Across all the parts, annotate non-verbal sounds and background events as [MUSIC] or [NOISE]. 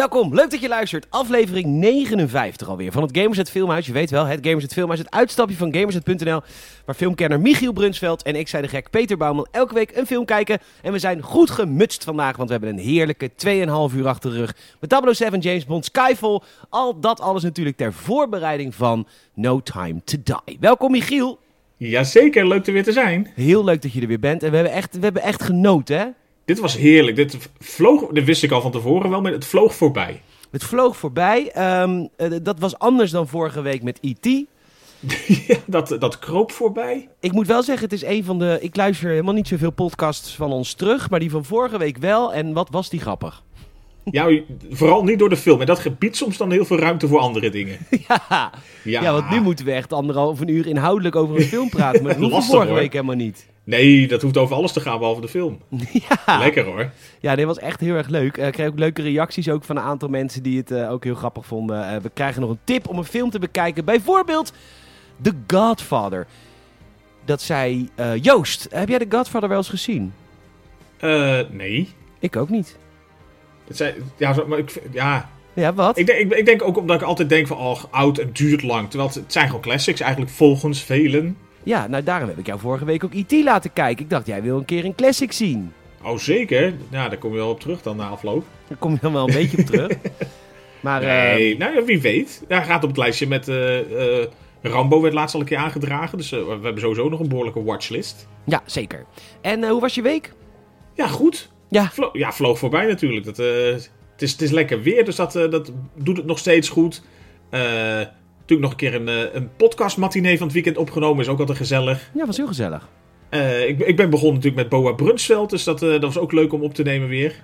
Welkom, leuk dat je luistert. Aflevering 59 alweer van het Gamerset Filmhuis. Je weet wel, het Gamerset Filmhuis, het uitstapje van Gamerset.nl. Waar filmkenner Michiel Brunsveld en ik, zei de gek Peter Bouwman, elke week een film kijken. En we zijn goed gemutst vandaag, want we hebben een heerlijke 2,5 uur achter de rug. Met 007, James Bond, Skyfall. Al dat alles natuurlijk ter voorbereiding van No Time to Die. Welkom Michiel. Jazeker, leuk er weer te zijn. Heel leuk dat je er weer bent. En we hebben echt, we hebben echt genoten, hè? Dit was heerlijk. Dit vloog, dit wist ik al van tevoren wel, maar het vloog voorbij. Het vloog voorbij. Ehm, eh, dat was anders dan vorige week met E.T. [LAUGHS] ja, dat, dat kroop voorbij. Ik moet wel zeggen, het is een van de. Ik luister helemaal niet zoveel podcasts van ons terug, maar die van vorige week wel. En wat was die grappig? [LAUGHS] Ja, vooral niet door de film. En dat gebied soms dan heel veel ruimte voor andere dingen. [LAUGHS] ja. ja. want nu moeten we echt anderhalf een uur inhoudelijk over een film praten. Maar dat hoefde vorige week helemaal niet. Nee, dat hoeft over alles te gaan, behalve de film. [LAUGHS] ja. Lekker hoor. Ja, dit was echt heel erg leuk. Eh, ik kreeg ook leuke reacties ook van een aantal mensen die het uh, ook heel grappig vonden. Uh, we krijgen nog een tip om een film te bekijken. Bijvoorbeeld The Godfather. Dat zei Joost. Heb jij The Godfather wel eens gezien? nee. Ik ook niet. Dat zei, ja, maar ik, ja, ja, wat? Ik denk, ik, ik, denk ook omdat ik altijd denk van, oh, oud en duurt lang. Terwijl het, het zijn gewoon classics, eigenlijk volgens velen. Ja, nou daarom heb ik jou vorige week ook IT e laten kijken. Ik dacht, jij wil een keer een classic zien. Oh, zeker. Ja, daar kom je wel op terug dan na afloop. Daar kom je dan wel een beetje op terug. [LAUGHS] Maar, nee, uh... nou wie weet. Ja, gaat op het lijstje met... Uh, uh, Rambo werd laatst al een keer aangedragen. Dus we hebben sowieso nog een behoorlijke watchlist. Ja, zeker. En hoe was je week? Ja, goed. Ja. Vlo ja, vloog voorbij natuurlijk. Dat, het, is, het is lekker weer, dus dat, dat doet het nog steeds goed. Eh natuurlijk nog een keer een, een podcast matinee van het weekend opgenomen. Is ook altijd gezellig. Ja, was heel gezellig. Uh, ik, ik, ben begonnen natuurlijk met Boa Brunsveld. Dus dat, uh, dat was ook leuk om op te nemen weer.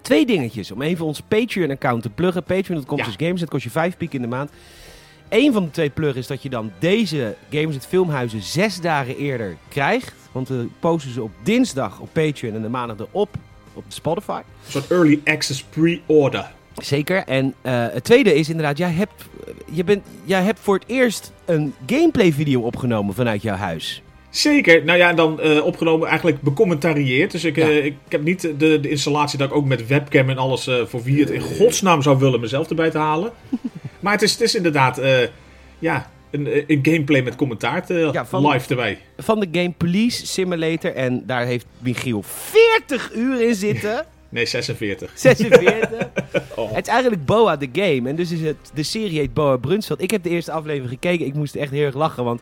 Twee dingetjes. Om even ons Patreon-account te pluggen. Patreon.com ja. Games. Dat kost je vijf piek in de maand. Eén van de twee pluggen is dat je dan deze Games het Filmhuizen zes dagen eerder krijgt. Want we posten ze op dinsdag op Patreon en de maandag erop op Spotify. Een soort early access pre-order. Zeker. En uh, het tweede is inderdaad, jij hebt, je bent, jij hebt voor het eerst een gameplay video opgenomen vanuit jouw huis. Zeker. Nou ja, dan uh, opgenomen eigenlijk becommentarieerd. Dus ik, ja. uh, ik heb niet de, de, installatie dat ik ook met webcam en alles voor wie het in godsnaam zou willen mezelf erbij te halen. [LAUGHS] maar het is, het is inderdaad ja, een, een, gameplay met commentaar te, ja, van, live erbij. Van de game Police Simulator. En daar heeft Michiel 40 uur in zitten. Nee, 46. 46? [LAUGHS] oh. Het is eigenlijk Boa the Game. En dus is het, de serie heet Boa Brunsveld. Ik heb de eerste aflevering gekeken. Ik moest echt heel erg lachen, want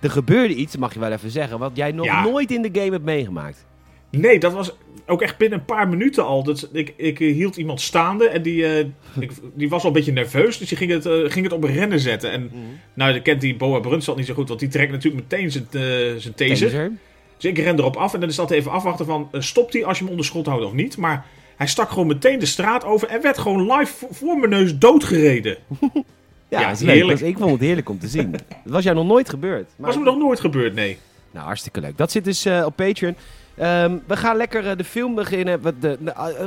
er gebeurde iets, mag je wel even zeggen, wat jij nog ja. nooit in de game hebt meegemaakt. Nee, dat was ook echt binnen een paar minuten al. Dat, ik, ik hield iemand staande en die, uh, [LAUGHS] ik, die was al een beetje nerveus. Dus die ging het, uh, ging het op een rennen zetten. En mm. nou, dat kent die Boa Brunsveld niet zo goed, want die trekt natuurlijk meteen zijn, uh, zijn taser. taser. Dus ik ren erop af en dan is dat even afwachten van... Uh, stopt hij als je hem onder schot houdt of niet? Maar hij stak gewoon meteen de straat over... en werd gewoon live voor mijn neus doodgereden. [LAUGHS] ja, ja heerlijk. ik vond het heerlijk om te zien. Dat [LAUGHS] was jou nog nooit gebeurd. Maar... Was me nog nooit gebeurd, nee. Nou, hartstikke leuk. Dat zit dus uh, op Patreon. Um, we gaan lekker uh, de film beginnen. De, de,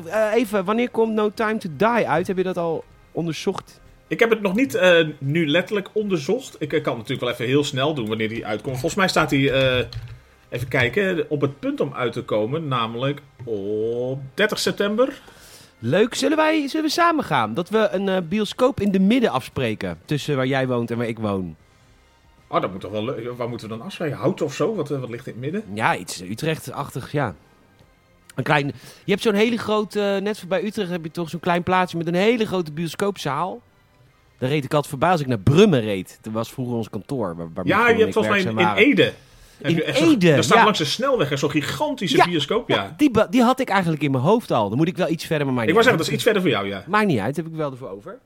uh, even, wanneer komt No Time to Die uit? Heb je dat al onderzocht? Ik heb het nog niet nu letterlijk onderzocht. Ik kan natuurlijk wel even heel snel doen wanneer die uitkomt. Volgens mij staat die even kijken, op het punt om uit te komen, namelijk op 30 september. Leuk, zullen, wij, zullen we samen gaan? Dat we een uh, bioscoop in de midden afspreken, tussen waar jij woont en waar ik woon. Oh, dat moet toch wel leuk. Waar moeten we dan afspreken? Hout of zo? Wat, wat ligt in het midden? Ja, iets Utrecht-achtig, ja. Een klein, je hebt zo'n hele grote, uh, net voorbij Utrecht heb je toch zo'n klein plaatsje met een hele grote bioscoopzaal. Daar reed ik altijd voorbij als ik naar Brummen reed. Dat was vroeger ons kantoor. Waar, waar ja, je hebt volgens mij in, in Ede. In Ede. Daar staat ja. langs de snelweg zo'n gigantische ja, bioscoop, ja. Die, die had ik eigenlijk in mijn hoofd al. Dan moet ik wel iets verder met mij. Ik wou zeggen, dat is iets verder voor jou, ja. Maakt niet uit, heb ik wel ervoor over.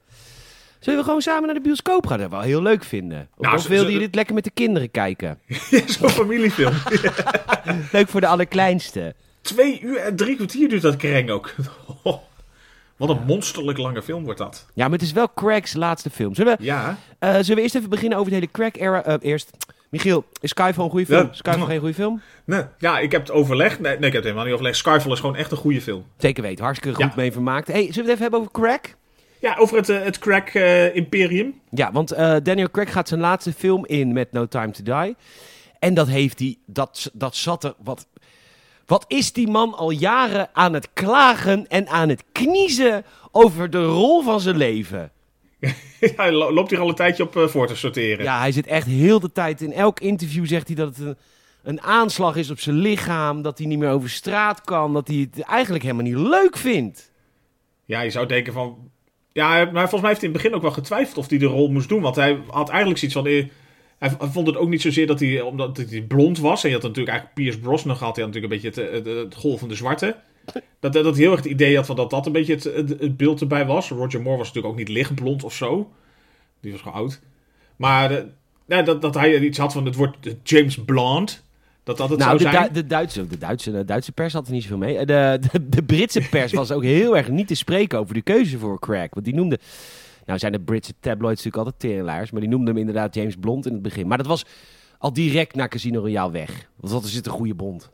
Zullen we gewoon samen naar de bioscoop gaan? Dat wel heel leuk vinden. Of, nou, of wilde je dit lekker met de kinderen kijken? [LAUGHS] Zo'n [LAUGHS] familiefilm. leuk voor de allerkleinste. Twee uur en drie kwartier duurt dat kreng ook. [LAUGHS] Wat een monsterlijk lange film wordt dat. Ja, maar het is wel Craig's laatste film. Zullen we, ja. Uh, zullen we eerst even beginnen over de hele Craig-era? Uh, eerst, Michiel, is Skyfall een goede film? Ja. Skyfall geen goede film? Nee. Ja, ik heb het overlegd. Nee, nee, ik heb het helemaal niet overlegd. Skyfall is gewoon echt een goede film. Zeker weten. Hartstikke goed ja. mee vermaakt. Hey, zullen we het even hebben over Craig? Ja, over het, uh, het Craig uh, Imperium. Ja, want uh, Daniel Craig gaat zijn laatste film in met No Time to Die. En dat heeft hij, dat, dat zat er, wat, Wat is die man al jaren aan het klagen en aan het kniezen over de rol van zijn leven? [LAUGHS] Hij lo- loopt hier al een tijdje op eh, voor te sorteren. Ja, hij zit echt heel de tijd. In elk interview zegt hij dat het een, een aanslag is op zijn lichaam. Dat hij niet meer over straat kan. Dat hij het eigenlijk helemaal niet leuk vindt. Ja, je zou denken van... Ja, hij- maar volgens mij heeft hij in het begin ook wel getwijfeld of hij de rol moest doen. Want hij had eigenlijk zoiets van... eh, Hij hij vond het ook niet zozeer dat hij, omdat hij blond was. En je had natuurlijk eigenlijk Piers Brosnan gehad. Die had natuurlijk een beetje het, het, het golvende zwarte. Dat, dat hij heel erg het idee had van dat dat een beetje het, het, het beeld erbij was. Roger Moore was natuurlijk ook niet lichtblond of zo. Die was gewoon oud. Maar eh, dat, dat hij iets had van het wordt James Blond. Dat dat het nou, zou de, zijn. Du- de, Duitse, de, Duitse, de Duitse pers had er niet zoveel mee. De, de, de Britse pers was ook heel erg niet te spreken over de keuze voor Craig. Want die noemde... Nou zijn de Britse tabloids natuurlijk altijd teringlaars. Maar die noemden hem inderdaad James Blond in het begin. Maar dat was al direct na Casino Royale weg. Want dat is het een goede bond.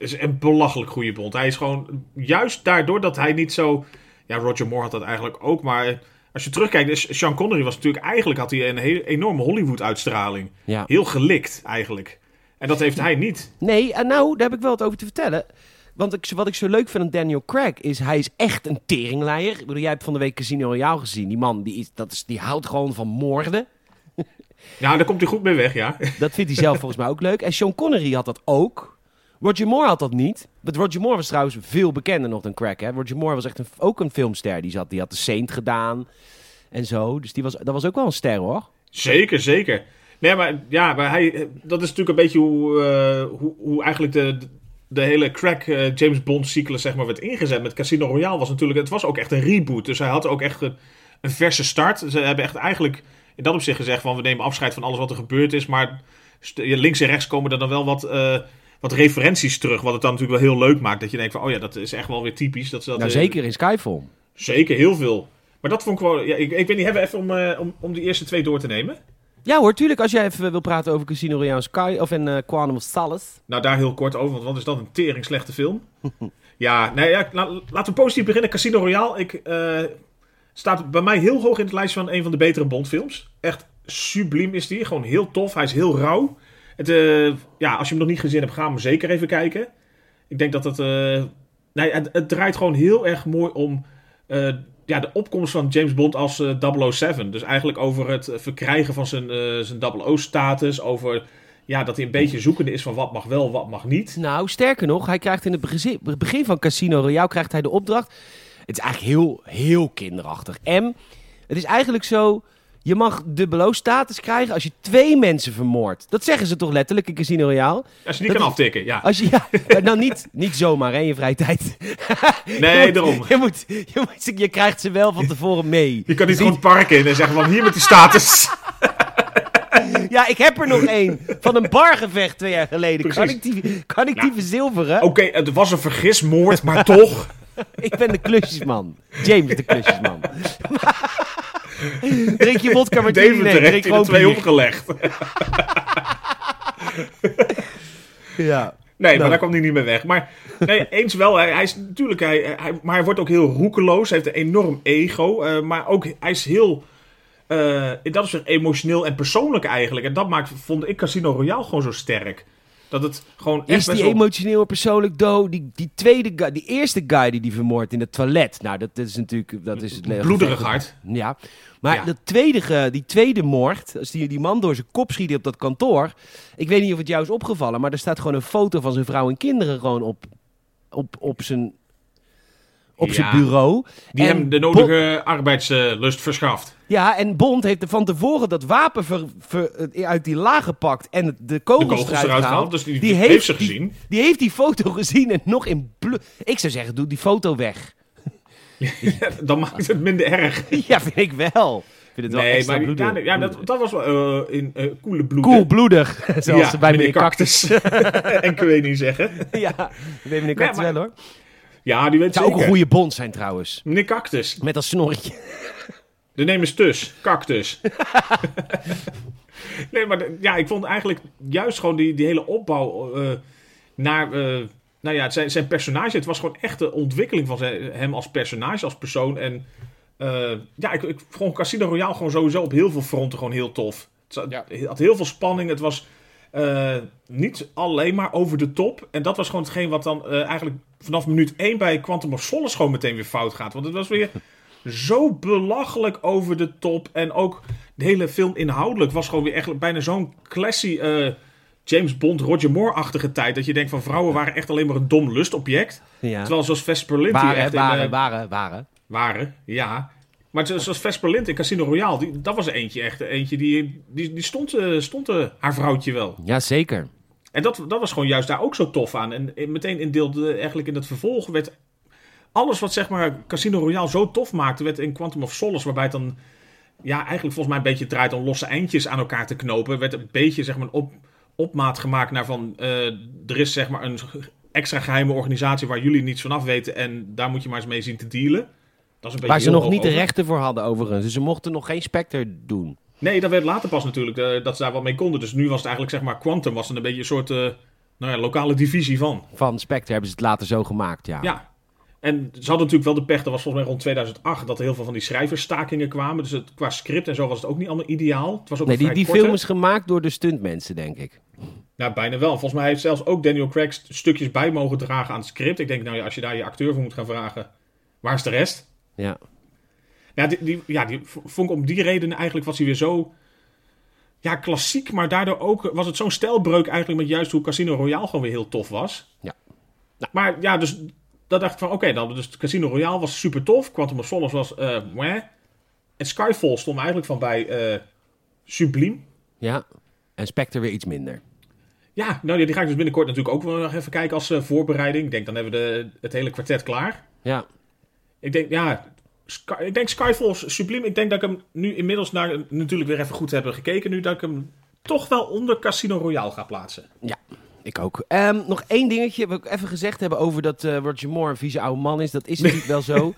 Is een belachelijk goede bond. Hij is gewoon, juist daardoor dat hij niet zo... Ja, Roger Moore had dat eigenlijk ook, maar... Als je terugkijkt, Sean Connery was natuurlijk... Eigenlijk had hij een heel, enorme Hollywood-uitstraling. Ja. Heel gelikt, eigenlijk. En dat heeft hij niet. Nee, en nou, daar heb ik wel wat over te vertellen. Want ik, wat ik zo leuk vind aan Daniel Craig is, hij is echt een teringleier. Ik bedoel, jij hebt van de week Casino Royale gezien. Die man, die, is, dat is, die houdt gewoon van moorden. Ja, daar komt hij goed mee weg, ja. Dat vindt hij zelf [LAUGHS] volgens mij ook leuk. En Sean Connery had dat ook. Roger Moore had dat niet. Want Roger Moore was trouwens veel bekender nog dan Craig. Hè? Roger Moore was echt een, ook een filmster. Die, zat, die had de Saint gedaan en zo. Dus die was, dat was ook wel een ster hoor. Zeker, zeker. Nee, maar ja, maar hij, dat is natuurlijk een beetje hoe, eh, hoe, hoe eigenlijk de, de hele crack eh, James Bond cyclus zeg maar werd ingezet. Met Casino Royale was natuurlijk, het was ook echt een reboot. Dus hij had ook echt een, verse start. Ze hebben echt eigenlijk in dat opzicht gezegd van we nemen afscheid van alles wat er gebeurd is. Maar links en rechts komen er dan wel wat, eh, wat referenties terug. Wat het dan natuurlijk wel heel leuk maakt. Dat je denkt van oh ja, dat is echt wel weer typisch. Dat ze dat, Nou, eh, zeker in Skyfall. Zeker, heel veel. Maar dat vond ik wel... Ja, ik, ik weet niet, hebben we even om, eh, om, om die eerste twee door te nemen? Ja hoor, tuurlijk. Als jij even wil praten over Casino Royale en Sky of en eh Quantum of Solace. Nou, daar heel kort over, want wat is dat een tering slechte film? [LAUGHS] ja, nee, ja, la- laten we positief beginnen. Casino Royale ik, eh, staat bij mij heel hoog in het lijstje van een van de betere Bondfilms. Echt subliem is die, gewoon heel tof. Hij is heel rauw. Eh, ja, als je hem nog niet gezien hebt, ga hem zeker even kijken. Ik denk dat het... eh, nee, het, het draait gewoon heel erg mooi om... eh, ja, de opkomst van James Bond als eh 007. Dus eigenlijk over het verkrijgen van zijn, zijn 00-status. Over ja, dat hij een beetje zoekende is van wat mag wel, wat mag niet. Nou, sterker nog, hij krijgt in het begin, van Casino Royale krijgt hij de opdracht. Het is eigenlijk heel, heel kinderachtig. M, het is eigenlijk zo, je mag dubbelo status krijgen als je twee mensen vermoordt. Dat zeggen ze toch letterlijk in Casino Royale? Als je niet Dat kan aftikken, ja. Als je, ja, nou niet, niet zomaar hè, in je vrije tijd. [LAUGHS] Nee, je moet, daarom. Je, moet, je, moet, je krijgt ze wel van tevoren mee. Je kan niet Dus gewoon het park in en zeggen van hier met die status. [LAUGHS] Ja, ik heb er nog één van een bargevecht twee jaar geleden. Kan ik die, kan ik die verzilveren? Oké, het was een vergismoord, maar toch. [LAUGHS] Ik ben de klusjesman. James de klusjesman. [LAUGHS] drink je vodka martini? Deventer Nee, drink er gewoon twee opgelegd. [LAUGHS] Ja. Nee, Nou. maar daar kwam hij niet meer weg. Maar nee, eens wel. Hij, hij is natuurlijk, hij, hij, maar hij wordt ook heel roekeloos. Hij heeft een enorm ego. eh, maar ook, hij is heel, eh, dat is emotioneel en persoonlijk eigenlijk. En dat maakt, vond ik Casino Royale gewoon zo sterk. Dat het gewoon echt Is die best wel- emotioneel en persoonlijk dood? Die, die tweede guy, die eerste guy die die vermoordt in het toilet. Nou, dat, dat is natuurlijk... Dat is het bloederig hard. Ja. Maar Ja. dat tweede, die tweede moord, als die, die man door zijn kop schiet op dat kantoor. Ik weet niet of het jou is opgevallen, maar er staat gewoon een foto van zijn vrouw en kinderen gewoon op, op, op zijn, op zijn bureau. Die En hem de nodige arbeidslust verschaft. Ja, en Bond heeft er van tevoren dat wapen ver- ver- uit die laag gepakt en de kogels, De kogels eruit eruit gehaald. Dus die, heeft, ze gezien. Die, die heeft die foto gezien en nog in bloed. Ik zou zeggen, doe die foto weg. [LAUGHS] Dan maakt het minder erg. [LAUGHS] ja, vind ik wel. Vind het wel Nee, maar bloedig. ja, dat, dat was wel eh, in eh koele bloed. Koelbloedig, [LAUGHS] zoals Ja, ze bij meneer meneer Cactus. en kun je niet zeggen. ja, bij meneer Cactus wel hoor. Ja, die weet Het zou zeker. ook een goede bond zijn trouwens. Meneer Cactus. Met dat snorretje. De neem is tus. Cactus. [LAUGHS] nee, maar de- ja, ik vond eigenlijk juist gewoon die, die hele opbouw eh, naar... eh, nou ja, zijn, zijn personage. Het was gewoon echt de ontwikkeling van zijn- hem als personage, als persoon. En eh, ja, ik, ik vond Casino Royale gewoon sowieso op heel veel fronten gewoon heel tof. Het zat- Ja. het had heel veel spanning. Het was eh, niet alleen maar over de top. En dat was gewoon hetgeen wat dan eh, eigenlijk vanaf minuut 1 bij Quantum of Solace gewoon meteen weer fout gaat. Want het was weer [LAUGHS] zo belachelijk over de top. En ook de hele film inhoudelijk was gewoon weer echt bijna zo'n classy eh, James Bond, Roger Moore-achtige tijd. Dat je denkt van vrouwen waren echt alleen maar een dom lustobject. Ja. Terwijl zoals Vesper die Waren, echt waren, in, waren, waren. waren, ja. Maar zo- zoals Vesper Lind in Casino Royale, die, dat was er eentje echt. Eentje die, die, die stond, eh, stond haar vrouwtje wel. Ja, zeker. En dat, dat was gewoon juist daar ook zo tof aan. En meteen in deel de, eigenlijk in het vervolg werd alles wat zeg maar Casino Royale zo tof maakte, werd in Quantum of Solace, waarbij het dan ja, eigenlijk volgens mij een beetje draait om losse eindjes aan elkaar te knopen, werd een beetje zeg maar op, opmaat gemaakt naar van eh, er is zeg maar een extra geheime organisatie waar jullie niets vanaf weten en daar moet je maar eens mee zien te dealen. Dat is een beetje Waar ze nog niet de rechten voor hadden overigens. Dus ze mochten nog geen Spectre doen. Nee, dat werd later pas natuurlijk eh, dat ze daar wat mee konden. Dus nu was het eigenlijk zeg maar Quantum was een beetje een soort eh, nou ja, lokale divisie van. Van Spectre hebben ze het later zo gemaakt, ja. Ja. En ze hadden natuurlijk wel de pech, dat was volgens mij rond 2008, dat er heel veel van die schrijversstakingen kwamen. Dus het, qua script en zo was het ook niet allemaal ideaal. Het was ook Nee, die, die korte. film is gemaakt door de stuntmensen, denk ik. Nou, bijna wel. Volgens mij heeft zelfs ook Daniel Craig st- stukjes bij mogen dragen aan het script. Ik denk, nou ja, als je daar je acteur voor moet gaan vragen, waar is de rest? Ja. Ja, die, die, ja, die vond ik om die reden eigenlijk was hij weer zo... Ja, klassiek, maar daardoor ook was het zo'n stijlbreuk eigenlijk met juist hoe Casino Royale gewoon weer heel tof was. Ja. Nou. Maar ja, dus dat dacht ik van, oké, dan dus Casino Royale was super tof. Quantum of Solace was, eh meh. En Skyfall stond eigenlijk van bij eh Subliem. Ja. En Spectre weer iets minder. Ja, nou ja, die ga ik dus binnenkort natuurlijk ook wel nog even kijken als eh, voorbereiding. Ik denk, dan hebben we de, het hele kwartet klaar. Ja. Ik denk, ja, Sky, ik denk Skyfall is subliem. Ik denk dat ik hem nu inmiddels naar, natuurlijk weer even goed heb gekeken. Nu dat ik hem toch wel onder Casino Royale ga plaatsen. Ik ook. Ehm, nog één dingetje. Wat ik even gezegd hebben over dat eh, Roger Moore een vieze oude man is. Dat is [LAUGHS] natuurlijk wel zo.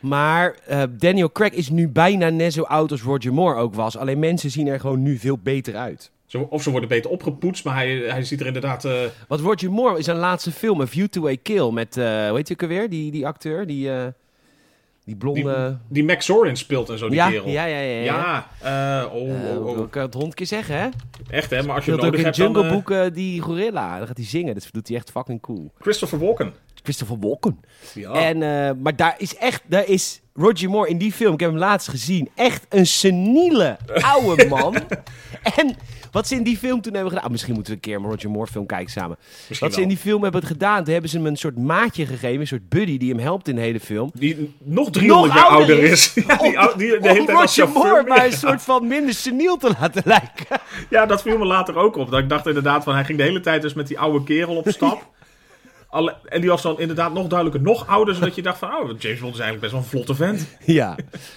Maar eh, Daniel Craig is nu bijna net zo oud als Roger Moore ook was. Alleen mensen zien er gewoon nu veel beter uit. Of ze worden beter opgepoetst, maar hij, hij ziet er inderdaad... eh, Want Roger Moore is zijn laatste film, A View to a Kill, met, hoe heet je ook alweer? Die, die acteur, die, die blonde... die Max Zorin speelt en zo, die ja, kerel. ja, ja, ja, ja. Ja, eh, oh, oh, oh. ik het hondje zeggen, hè? echt hè, maar als je hem ook nodig in. Jungle eh, Book die gorilla. Dan gaat hij zingen. Dat doet hij echt fucking cool. Christopher Walken. Christopher Walken. Ja. En, eh, maar daar is echt, daar is Roger Moore in die film, ik heb hem laatst gezien, echt een seniele [LAUGHS] oude man. en wat ze in die film toen hebben gedaan, ah, misschien moeten we een keer een Roger Moore film kijken samen. Misschien Wat ze in die film hebben gedaan, toen hebben ze hem een soort maatje gegeven, een soort buddy die hem helpt in de hele film. Die nog 300 jaar ouder is. is. Ja, [LAUGHS] die, Om- ou- die, de Om hele tijd als Roger Moore maar een soort van minder seniel te laten lijken. Ja, dat viel me later ook op. Dat ik dacht inderdaad van hij ging de hele tijd dus met die oude kerel op stap. [LAUGHS] Alle, en die was dan inderdaad nog duidelijker, nog ouder, zodat je dacht van, oh, James Bond is eigenlijk best wel een vlotte vent. [LAUGHS] Ja,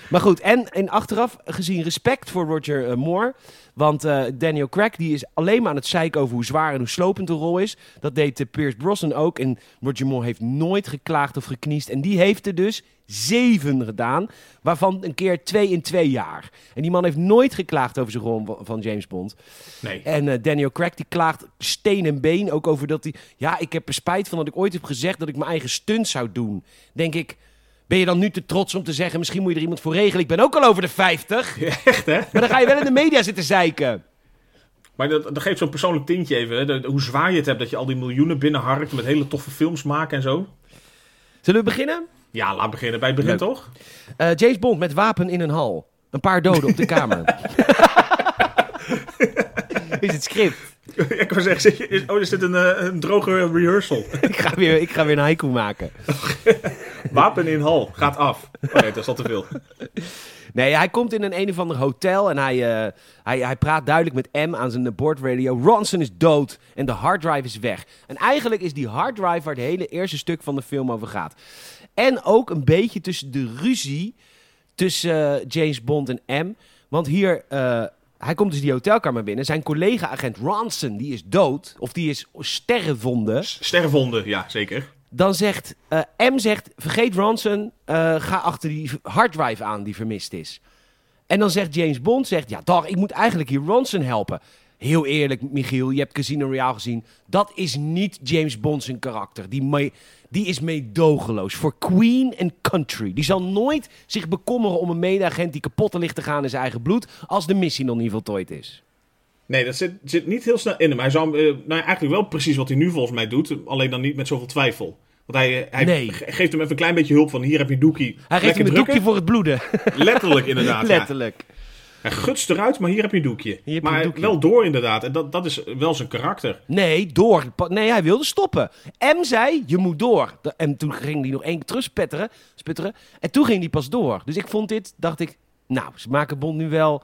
maar goed. En, en achteraf gezien respect voor Roger eh, Moore. Want eh, Daniel Craig die is alleen maar aan het zeiken over hoe zwaar en hoe slopend de rol is. Dat deed eh, Pierce Brosnan ook. En Roger Moore heeft nooit geklaagd of gekniest. En die heeft er dus zeven gedaan. Waarvan een keer twee in twee jaar. En die man heeft nooit geklaagd over zijn rol van- van James Bond. Nee. En eh, Daniel Craig die klaagt steen en been ook over dat hij... Ja, ik heb er spijt van dat ik ooit heb gezegd dat ik mijn eigen stunt zou doen. Denk ik, ben je dan nu te trots om te zeggen... misschien moet je er iemand voor regelen. Ik ben ook al over de 50. [LAUGHS] Echt, hè? Maar dan ga je wel in de media zitten zeiken. Maar dat, dat geeft zo'n persoonlijk tintje even. Hè? De- hoe zwaar je het hebt, dat je al die miljoenen binnenharkt met hele toffe films maken en zo. Zullen we beginnen? Ja, laat beginnen bij het begin, Leuk. toch? Eh, James Bond met wapen in een hal. Een paar doden op de kamer. [LAUGHS] is het script. [LAUGHS] ik wou zeggen, zit je- is, oh, is dit een, eh, een droge rehearsal? [LAUGHS] ik, ga weer, ik ga weer een haiku maken. [LAUGHS] Wapen in hal, gaat af. Oh nee, dat is al te veel. Nee, hij komt in een een of ander hotel en hij, eh, hij, hij praat duidelijk met M aan zijn boordradio. Ronson is dood en de harddrive is weg. En eigenlijk is die harddrive waar het hele eerste stuk van de film over gaat. En ook een beetje tussen de ruzie tussen eh, James Bond en M. Want hier, hij komt dus die hotelkamer binnen. Zijn collega-agent Ronson, die is dood. Of die is sterrenvonden. Sterrenvonden, ja, zeker. Dan zegt eh, M zegt, vergeet Ronson, eh, ga achter die harddrive aan die vermist is. En dan zegt James Bond, zegt, ja dag, ik moet eigenlijk hier Ronson helpen. Heel eerlijk, Michiel, je hebt Casino Royale gezien. Dat is niet James Bond zijn karakter. Die, mee, die is meedogenloos. Voor Queen and Country. Die zal nooit zich bekommeren om een medeagent die kapot ligt te gaan in zijn eigen bloed... als de missie nog niet voltooid is. Nee, dat zit, zit niet heel snel in hem. Hij zou eh, nou, eigenlijk wel precies wat hij nu volgens mij doet. Alleen dan niet met zoveel twijfel. Want hij, hij Nee. ge- geeft hem even een klein beetje hulp van hier heb je doekie. Hij geeft hem een doekje voor het bloeden. Letterlijk inderdaad. ja. [LAUGHS] Hij gutst eruit, maar hier heb je een doekje. Je maar een doekje. wel door inderdaad. En dat, dat is wel zijn karakter. Nee, door. Nee, hij wilde stoppen. M zei, je moet door. En toen ging hij nog één keer terug sputteren. En toen ging hij pas door. Dus ik vond dit, dacht ik, nou, ze maken Bond nu wel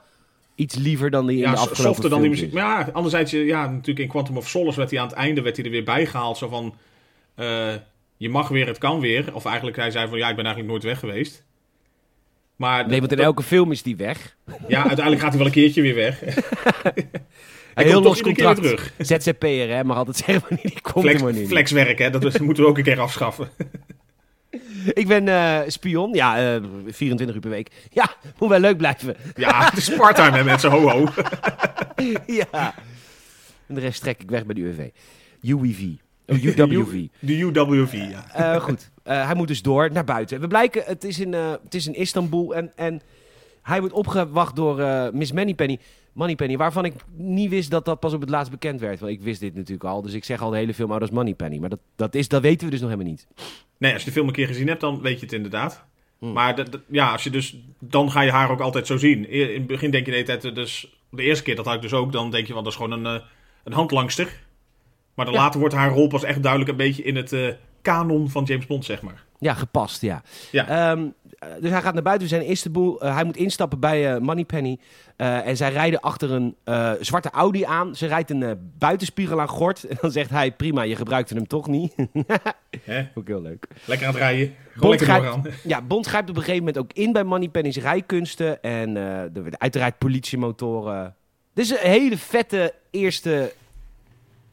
iets liever dan die in Ja, de afgelopen softer dan die muziek. Maar ja, anderzijds, eh, ja, natuurlijk in Quantum of Solace werd hij aan het einde werd hij er weer bijgehaald. Zo van, eh, je mag weer, het kan weer. Of eigenlijk, hij zei van, ja, ik ben eigenlijk nooit weg geweest. Maar Nee, want in dat- elke film is die weg. ja, uiteindelijk gaat hij wel een keertje weer weg. [LAUGHS] Hij [LAUGHS] heel komt los contract. terug. ZZP'er, hè, maar altijd [LAUGHS] zeggen wanneer die komt Flex, wanneer niet. flexwerk, hè, dat, is- moeten we ook een keer afschaffen. Ik ben eh, spion, ja, eh, 24 uur per week. Ja, moet wel leuk blijven. Ja, het is part-time hè, mensen, ho ho. ja. En de rest trek ik weg bij de UWV. UWV. Oh, [LAUGHS] UWV. De UWV, ja. Eh, goed, Eh, hij moet dus door naar buiten. We blijken, het is in, eh, het is in Istanbul en, en hij wordt opgewacht door Miss Moneypenny. Moneypenny, waarvan ik niet wist dat dat pas op het laatst bekend werd. Want ik wist dit natuurlijk al, dus ik zeg al de hele film, oh, dat is Moneypenny. Maar dat, dat, is, dat weten we dus nog helemaal niet. Nee, als je de film een keer gezien hebt, dan weet je het inderdaad. Hmm. Maar ja, als je dus, dan ga je haar ook altijd zo zien. In het begin denk je de hele tijd, dus de eerste keer, dat had ik dus ook, dan denk je, want dat is gewoon een, een handlangster. Maar dan Ja. later wordt haar rol pas echt duidelijk een beetje in het eh kanon van James Bond, zeg maar. Ja, gepast, ja. Ja. Ehm, eh, dus hij gaat naar buiten, we zijn in Istanbul. Eh, hij moet instappen bij Moneypenny. Eh, en zij rijden achter een zwarte Audi aan. Ze rijdt een buitenspiegel aan gort. En dan zegt hij, prima, je gebruikte hem toch niet. Hè? [LAUGHS] Ook heel leuk. Lekker aan het rijden. Bond grijpt, [LAUGHS] ja, Bond grijpt op een gegeven moment ook in bij Moneypenny's rijkunsten. En werden uiteraard politiemotoren. Dit is een hele vette eerste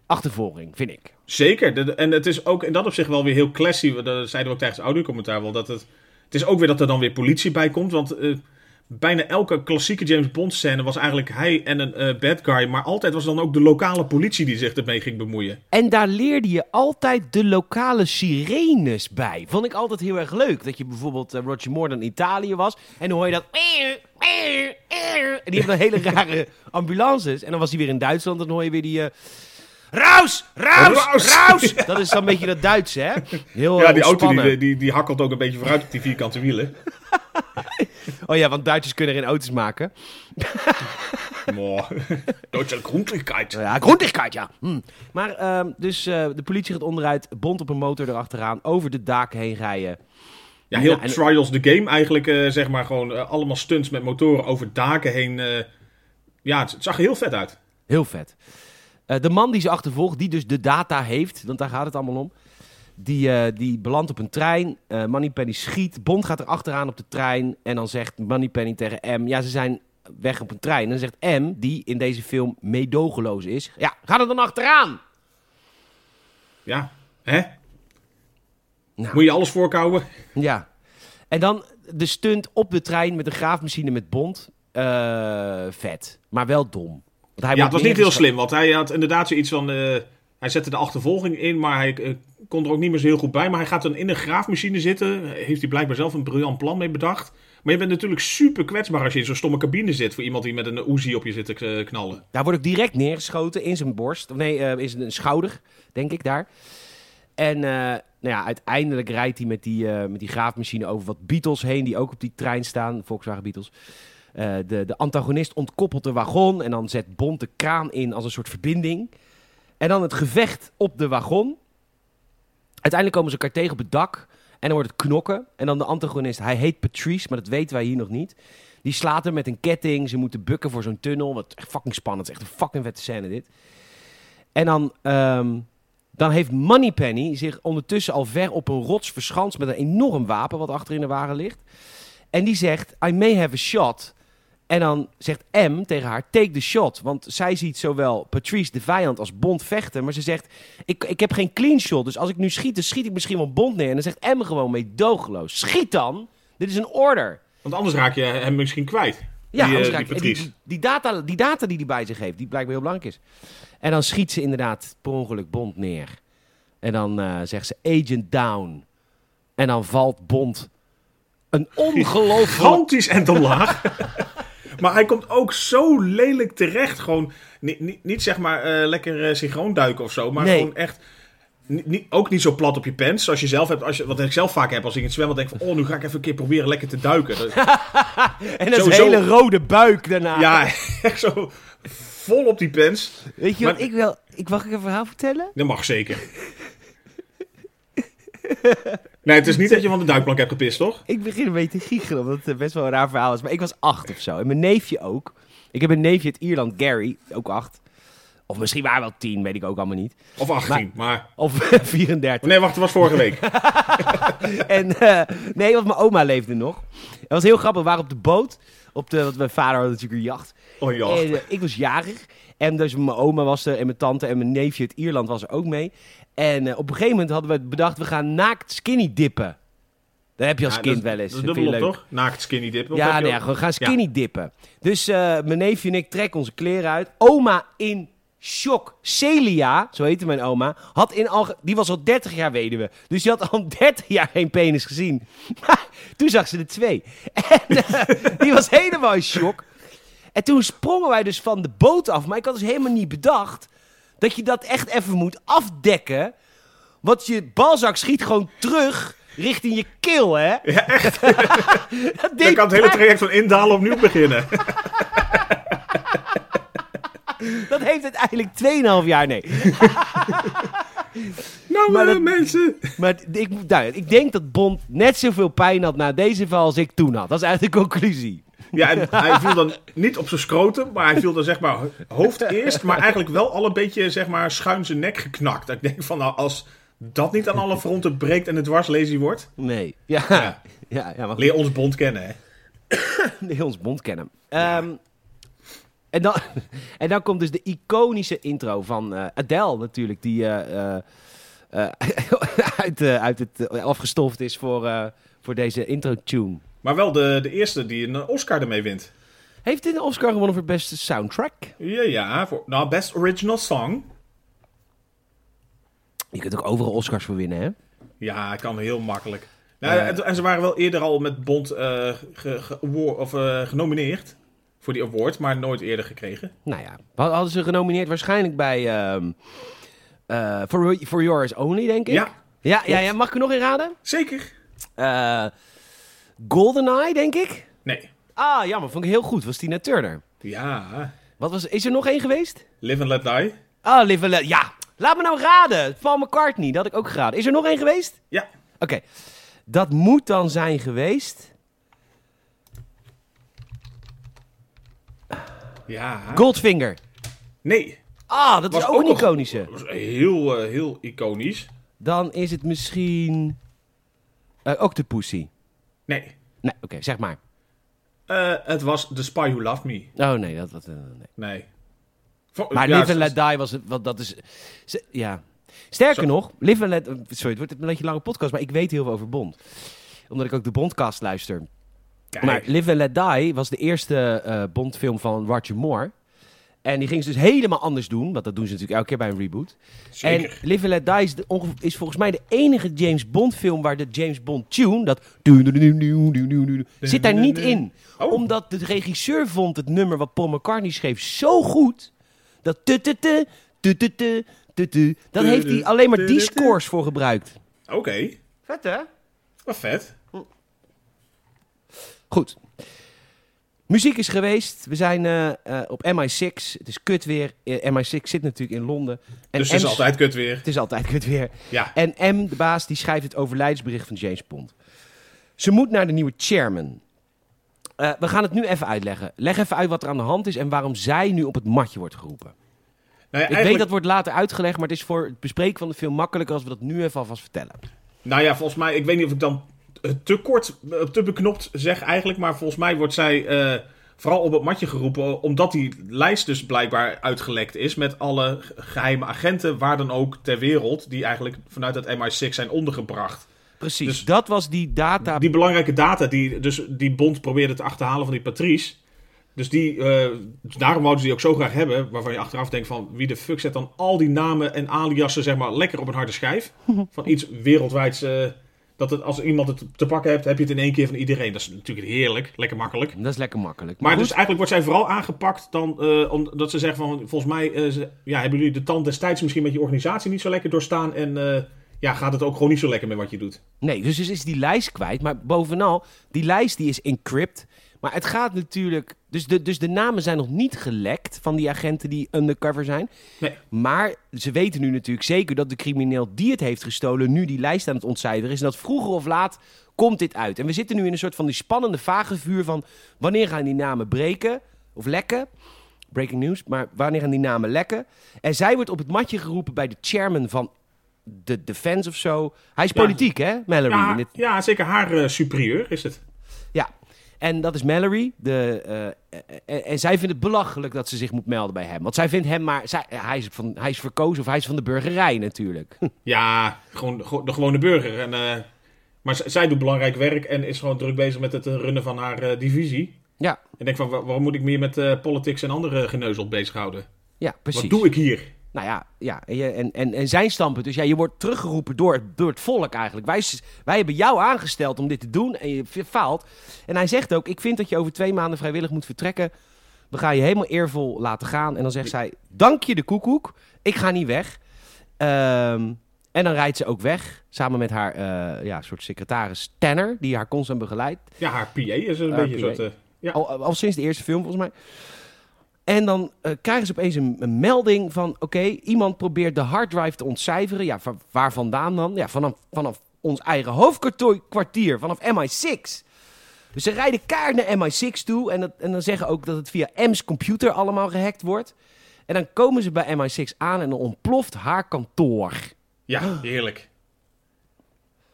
achtervolging, vind ik. Zeker. En het is ook in dat opzicht wel weer heel classy. Dat zeiden we ook tijdens het audiocommentaar wel. Dat het, het is ook weer dat er dan weer politie bij komt. Want eh, bijna elke klassieke James Bond scène was eigenlijk hij en een eh, bad guy. Maar altijd was dan ook de lokale politie die zich ermee ging bemoeien. En daar leerde je altijd de lokale sirenes bij. Vond ik altijd heel erg leuk. Dat je bijvoorbeeld eh, Roger Moore dan in Italië was. En dan hoor je dat... En die hebben dan hele [LAUGHS] rare ambulances. En dan was hij weer in Duitsland. En dan hoor je weer die... eh Raus! Raus! Raus! Raus! [LAUGHS] Dat is zo'n beetje dat Duits, hè? Heel Ja, eh, die auto die, die, die hakkelt ook een beetje vooruit op die vierkante wielen. [LAUGHS] Oh ja, want Duitsers kunnen geen auto's maken. [LAUGHS] Mooi. Duitse Grundlichkeit. Ja, grondigheid, ja. Hm. Maar ehm, dus eh, de politie gaat onderuit. Bond op een motor erachteraan. Over de daken heen rijden. Ja, heel Ja, en- Trials the Game eigenlijk, eh, zeg maar gewoon eh, allemaal stunts met motoren over daken heen. eh. ja, het, het zag er heel vet uit. Heel vet. Eh, de man die ze achtervolgt, die dus de data heeft, want daar gaat het allemaal om. Die, eh, die belandt op een trein. eh Moneypenny schiet. Bond gaat er achteraan op de trein. En dan zegt Moneypenny tegen M: Ja, ze zijn weg op een trein. En dan zegt M, die in deze film meedogenloos is: Ja, ga er dan achteraan. Ja, hè? Nou. Moet je alles voorkouwen? Ja. En dan de stunt op de trein met een graafmachine met Bond. Vet. Maar wel dom. Want hij ja, het was niet heel slim, want hij had inderdaad zoiets van... eh, hij zette de achtervolging in, maar hij eh, kon er ook niet meer zo heel goed bij. Maar hij gaat dan in een graafmachine zitten. Heeft hij blijkbaar zelf een briljant plan mee bedacht. Maar je bent natuurlijk super kwetsbaar als je in zo'n stomme cabine zit... voor iemand die met een Uzi op je zit te k- knallen. Daar wordt ook direct neergeschoten in zijn borst. Of nee, eh, in zijn schouder, denk ik daar. En eh, nou ja, uiteindelijk rijdt hij met die, eh, met die graafmachine over wat Beatles heen, die ook op die trein staan, Volkswagen Beatles. Eh, de, de antagonist ontkoppelt de wagon en dan zet Bond de kraan in als een soort verbinding. En dan het gevecht op de wagon. Uiteindelijk komen ze elkaar tegen op het dak en dan wordt het knokken. En dan de antagonist, hij heet Patrice, maar dat weten wij hier nog niet. Die slaat hem met een ketting. Ze moeten bukken voor zo'n tunnel. Wat echt fucking spannend. Het is echt een fucking vette scène dit. En dan, ehm, dan heeft Moneypenny zich ondertussen al ver op een rots verschanst met een enorm wapen wat achter in de wagen ligt. En die zegt, I may have a shot. En dan zegt M tegen haar, take the shot. Want zij ziet zowel Patrice de vijand als Bond vechten. Maar ze zegt, ik, ik heb geen clean shot. Dus als ik nu schiet, dan schiet ik misschien wel Bond neer. En dan zegt M gewoon meedogenloos, schiet dan. Dit is een order. Want anders raak je hem misschien kwijt. Ja, die, eh, anders die die, Patrice. die, data, die data die hij bij zich heeft, die blijkbaar heel belangrijk is. En dan schiet ze inderdaad per ongeluk Bond neer. En dan eh, zegt ze agent down. En dan valt Bond een [LAUGHS] ongelooflijk... Gigantisch en omlaag. [LAUGHS] Maar hij komt ook zo lelijk terecht. Gewoon, niet, niet, niet zeg maar eh, lekker uh, synchroon duiken of zo. Maar Nee. gewoon echt... Niet, ook niet zo plat op je pens, zoals je zelf hebt. Als je, wat ik zelf vaak heb als ik in het zwembad denk van... Oh, nu ga ik even een keer proberen lekker te duiken. Dat- [LAUGHS] En dat Sowieso- hele rode buik daarna. ja, [LAUGHS] echt zo vol op die pens. Weet je wat ik wel... Ik mag ik een verhaal vertellen? Dat mag zeker. [LAUGHS] Nee, het is niet dat je van de duikplank hebt gepist, toch? Ik begin een beetje te giechelen, omdat het best wel een raar verhaal is. Maar ik was acht of zo. En mijn neefje ook. Ik heb een neefje uit Ierland, Gary, ook acht. Of misschien waren we wel tien, weet ik ook allemaal niet. Of 18, maar... Of [LAUGHS] 34. Nee, wacht, het was vorige week. [LAUGHS] En eh, nee, want mijn oma leefde nog. Het was heel grappig. We waren op de boot. Op de, want mijn vader had natuurlijk een jacht. Oh ja. En eh, ik was jarig. En dus mijn oma was er en mijn tante en mijn neefje uit Ierland was er ook mee. En eh, op een gegeven moment hadden we bedacht, we gaan naakt skinny dippen. Dat heb je als Ja, kind wel eens. Dat is leuk. toch? Naakt skinny dip. Of Ja, nee, ook- gewoon gaan skinny dippen. Dus eh, mijn neefje en ik trekken onze kleren uit. Oma in shock. Celia, zo heette mijn oma, had in al, die was al 30 jaar weduwe. Dus die had al [LAUGHS] 30 jaar geen penis gezien. Maar [LAUGHS] toen zag ze er twee. En eh, [LAUGHS] die was helemaal in shock. En toen sprongen wij dus van de boot af. Maar ik had dus helemaal niet bedacht dat je dat echt even moet afdekken. Want je balzak schiet gewoon terug richting je keel, hè? Ja, echt. [LAUGHS] Dat Dan kan het hele traject van indalen opnieuw beginnen. [LAUGHS] Dat heeft uiteindelijk 2,5 jaar, nee. [LAUGHS] Nou, Maar eh, dat- mensen. Maar ik, nou, ik denk dat Bond net zoveel pijn had na deze val als ik toen had. Dat is eigenlijk de conclusie. Ja, en hij viel dan niet op zijn scrotum, maar hij viel dan zeg maar hoofd eerst, maar eigenlijk wel al een beetje zeg maar schuin zijn nek geknakt. Dat ik denk van, nou, als dat niet aan alle fronten breekt en het dwarslazy wordt, Nee. Ja, Ja. ja. ja, maar leer ons bond kennen, hè. heel ons Bond kennen. Ehm, en, dan, [LAUGHS] en dan komt dus de iconische intro van eh, Adele natuurlijk, die eh, [LAUGHS] uit, uit het afgestoft is voor, voor deze intro-tune. Maar wel de, de eerste die een Oscar ermee wint. Heeft dit een Oscar gewonnen voor beste soundtrack? Ja, ja. Voor, nou, best original song. Je kunt ook overal Oscars voor winnen, hè? Ja, kan heel makkelijk. Nou, Eh. en, en ze waren wel eerder al met Bond eh, ge- of, eh, genomineerd voor die award, maar nooit eerder gekregen. Nou ja, wat hadden ze genomineerd waarschijnlijk bij eh, For, For Yours Only, denk ik. Ja, ja, ja, ja. Mag ik er nog in raden? zeker. Eh GoldenEye, denk ik. Nee. Ah, jammer. Vond ik heel goed. Was Tina Turner. Ja. Wat was, is er nog één geweest? Live and Let Die. Ah, Live and Let- Ja, laat me nou raden. Paul McCartney, dat had ik ook geraden. Is er nog één geweest? Ja. Oké. Dat moet dan zijn geweest... Ja. Goldfinger. Nee. Ah, dat is Was ook, ook een iconische. Dat was heel, eh, heel iconisch. Dan is het misschien... eh Octopussy. Nee. Nee, oké, zeg maar. Eh, het was The Spy Who Loved Me. Oh nee, dat... dat eh, nee. Nee. Maar ja, Live and Let Die was het, wat dat is... ze- ja. Sterker nog, Live and Let... Sorry, het wordt een beetje een lange podcast, maar ik weet heel veel over Bond. Omdat ik ook de Bondcast luister. Kijk, Maar Live and Let Die was de eerste eh Bondfilm van Roger Moore. En die ging ze dus helemaal anders doen, want dat doen ze natuurlijk elke keer bij een reboot. zeker. En Live and Let Die is, de, is volgens mij de enige James Bond film waar de James Bond tune, dat zit daar niet in. Oh. Omdat de regisseur vond het nummer wat Paul McCartney schreef zo goed, dat Tu, heeft hij alleen maar die scores voor gebruikt. Oké. Vet hè? Wat vet. Goed. Muziek is geweest. We zijn eh, eh, op MI6. Het is kut weer. Eh, MI6 zit natuurlijk in Londen. En dus het is altijd kut weer. Het is altijd kut weer. Ja. En M, de baas, die schrijft het overlijdensbericht van James Bond. Ze moet naar de nieuwe chairman. We gaan het nu even uitleggen. Leg even uit wat er aan de hand is en waarom zij nu op het matje wordt geroepen. Nou ja, Ik weet dat wordt later uitgelegd, maar het is voor het bespreken van de film makkelijker als we dat nu even alvast vertellen. Nou ja, volgens mij, ik weet niet of ik dan te kort, eh, te beknopt zeg eigenlijk, maar volgens mij wordt zij eh, vooral op het matje geroepen, omdat die lijst dus blijkbaar uitgelekt is met alle ge- geheime agenten, waar dan ook ter wereld, die eigenlijk vanuit het MI6 zijn ondergebracht. Precies, Dus- dat was die data. Die belangrijke data die dus die Bond probeerde te achterhalen van die Patrice. Dus die, eh, daarom wouden ze die ook zo graag hebben, waarvan je achteraf denkt van wie de fuck zet dan al die namen en aliasen zeg maar lekker op een harde schijf. [LAUGHS] Van iets wereldwijds eh, Dat het, als iemand het te pakken hebt, heb je het in één keer van iedereen. Dat is natuurlijk heerlijk, lekker makkelijk. Dat is lekker makkelijk. Maar dus eigenlijk wordt zij vooral aangepakt dan, eh, omdat ze zeggen van, volgens mij eh, ze- ja, hebben jullie de tand destijds misschien met je organisatie niet zo lekker doorstaan en eh, ja, gaat het ook gewoon niet zo lekker met wat je doet. Nee, dus dus is die lijst kwijt. Maar bovenal, die lijst die is encrypt. Maar het gaat natuurlijk... Dus de, dus de namen zijn nog niet gelekt van die agenten die undercover zijn. Nee. Maar ze weten nu natuurlijk zeker dat de crimineel die het heeft gestolen... nu die lijst aan het ontcijferen is. En dat vroeger of laat komt dit uit. En we zitten nu in een soort van die spannende vage vuur van... wanneer gaan die namen breken of lekken? Breaking news. Maar wanneer gaan die namen lekken? En zij wordt op het matje geroepen bij de chairman van de Defense of zo. Hij is Ja. politiek, hè, Mallory? Ja, dit- ja, zeker haar eh, superieur is het. En dat is Mallory. De, eh, eh, en, zij vindt het belachelijk dat ze zich moet melden bij hem. Want zij vindt hem maar... Zij, hij, is van, hij is verkozen of hij is van de burgerij natuurlijk. [LAUGHS] Ja, gewoon de, gewone burger. En, eh, maar zij doet belangrijk werk en is gewoon druk bezig met het eh, runnen van haar eh, divisie. ja, En denk van, wa- waarom moet ik meer met eh politics en andere geneuzel bezighouden? ja, precies. Wat doe ik hier? Nou ja, ja en, en, en, zijn standpunt. Dus ja, je wordt teruggeroepen door, door het volk eigenlijk. Wij, wij hebben jou aangesteld om dit te doen en je faalt. En hij zegt ook, ik vind dat je over twee maanden vrijwillig moet vertrekken. Dan ga je helemaal eervol laten gaan. En dan zegt zij, dank je de koekoek, ik ga niet weg. Ehm, en dan rijdt ze ook weg, samen met haar eh, ja, soort secretaris Tanner, die haar constant begeleidt. Ja, haar PA is een Haar beetje een PA. soort... eh, ja. Al, al sinds de eerste film, volgens mij. En dan eh, krijgen ze opeens een, een melding van... oké, iemand probeert de harddrive te ontcijferen. Ja, van, waar vandaan dan? Ja, vanaf, vanaf ons eigen hoofdkwartier, vanaf MI6. Dus ze rijden kaart naar MI6 toe... En, dat, en dan zeggen ook dat het via M's computer allemaal gehackt wordt. En dan komen ze bij MI6 aan en dan ontploft haar kantoor. Ja, heerlijk.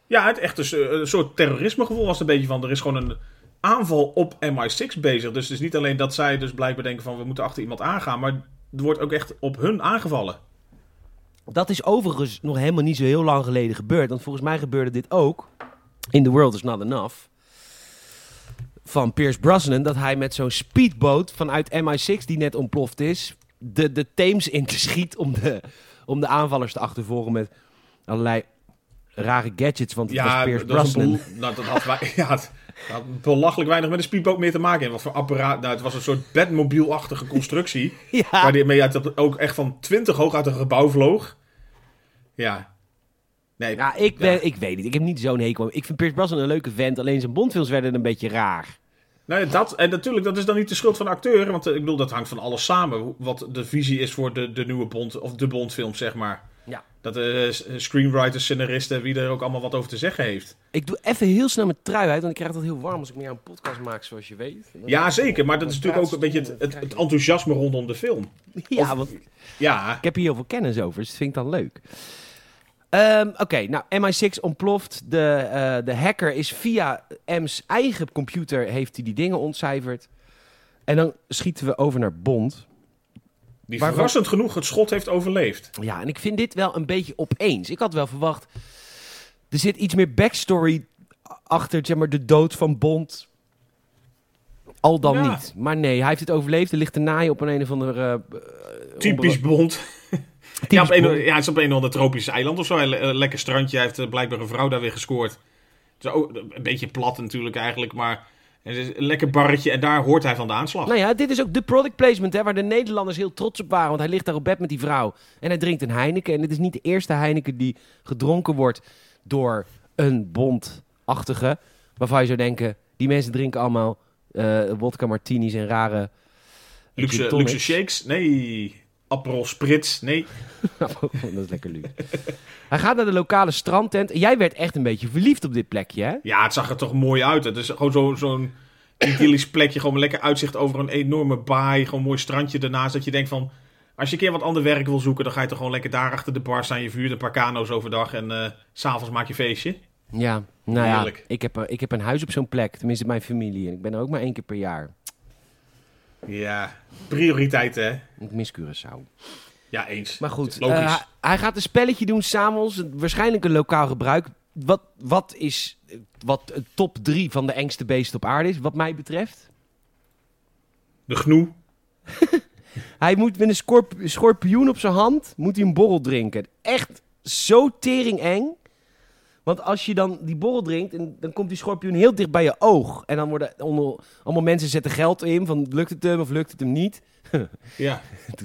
Ja, het echt een, een soort terrorismegevoel was een beetje van. Er is gewoon een aanval op MI6 bezig. Dus het is niet alleen dat zij dus blijkbaar denken van we moeten achter iemand aangaan. Maar er wordt ook echt op hun aangevallen. Dat is overigens nog helemaal niet zo heel lang geleden gebeurd. Want volgens mij gebeurde dit ook in The World Is Not Enough. Van Pierce Brosnan. Dat hij met zo'n speedboot vanuit MI6 die net ontploft is. De, de Theems in te schiet om de, om de aanvallers te achtervolgen met allerlei rare gadgets. Want het was Ja, Pierce dat, is een Brosnan. nou, dat had, wij, [LAUGHS] ja, had belachelijk weinig met een speedboot meer te maken. En wat voor apparaat. Nou, het was een soort bedmobielachtige constructie. [LAUGHS] Ja, Waar die mee uit dat ook echt van 20 hoog uit een gebouw vloog. Ja. Nee, ja, ik, ben, ik weet niet. Ik heb niet zo'n hekel. Ik vind Pierce Brosnan een leuke vent. Alleen zijn Bondfilms werden een beetje raar. Nou ja, dat, en natuurlijk, dat is dan niet de schuld van de acteur. Want eh, ik bedoel, dat hangt van alles samen. Wat de visie is voor de, de nieuwe Bond, of de Bondfilm, zeg maar. Dat de screenwriters, scenaristen, wie er ook allemaal wat over te zeggen heeft. Ik doe even heel snel mijn trui uit, want ik krijg dat heel warm als ik meer een podcast maak, zoals je weet. Ja, zeker. Maar dat is natuurlijk ook een beetje het, het, het enthousiasme rondom de film. [LAUGHS] Ja, want ik Ja, heb hier heel veel kennis over, dus dat vind ik dan leuk. Ehm, Oké, nou, MI6 ontploft. De, eh, de hacker is via M's eigen computer, heeft hij die dingen ontcijferd. En dan schieten we over naar Bond. Die Waarvan- verrassend genoeg het schot heeft overleefd. Ja, en ik vind dit wel een beetje opeens. Ik had wel verwacht, er zit iets meer backstory achter, zeg maar, de dood van Bond. Al dan Ja. niet. Maar nee, hij heeft het overleefd. Er ligt te naaien op een, een of andere... eh, Typisch onder- Bond. typisch [LAUGHS] Ja, op een, ja, het is op een of ander tropisch eiland of zo. Een le- lekker strandje. Hij heeft eh, blijkbaar een vrouw daar weer gescoord. Het is ook een beetje plat natuurlijk eigenlijk, maar het is een lekker barretje en daar hoort hij van de aanslag. Nou ja, dit is ook de product placement hè, waar de Nederlanders heel trots op waren. Want hij ligt daar op bed met die vrouw. En hij drinkt een Heineken. En dit is niet de eerste Heineken die gedronken wordt door een bondachtige. Waarvan je zou denken, die mensen drinken allemaal eh wodka martinis en rare... luxe, luxe shakes? Nee. Aperol Spritz? Nee. [LAUGHS] dat is lekker luxe. hij gaat naar de lokale strandtent. En jij werd echt een beetje verliefd op dit plekje, hè? Ja, het zag er toch mooi uit. Het is gewoon zo- zo'n idyllisch plekje. Gewoon een lekker uitzicht over een enorme baai. Gewoon een mooi strandje ernaast. Dat je denkt van... Als je een keer wat ander werk wil zoeken... dan ga je toch gewoon lekker daar achter de bar staan. Je vuurt een paar kano's overdag. En eh, s s'avonds maak je feestje. Ja, nou ja, ik heb, eh, ik heb een huis op zo'n plek. Tenminste, mijn familie. En ik ben er ook maar één keer per jaar. Ja, prioriteiten hè. Ik mis Curaçao. Ja, eens. Maar goed, Logisch. eh, hij- gaat een spelletje doen s'avonds. Waarschijnlijk een lokaal gebruik. Wat, wat is eh, wat een top 3 van de engste beesten op aarde is, wat mij betreft? De gnoe. [LAUGHS] Hij moet met een scorp- schorpioen op zijn hand moet hij een borrel drinken. Echt zo tering eng. Want als je dan die borrel drinkt, en dan komt die schorpioen heel dicht bij je oog. En dan worden onder, allemaal mensen zetten geld in van lukt het hem of lukt het hem niet. [LAUGHS] Ja. [LAUGHS]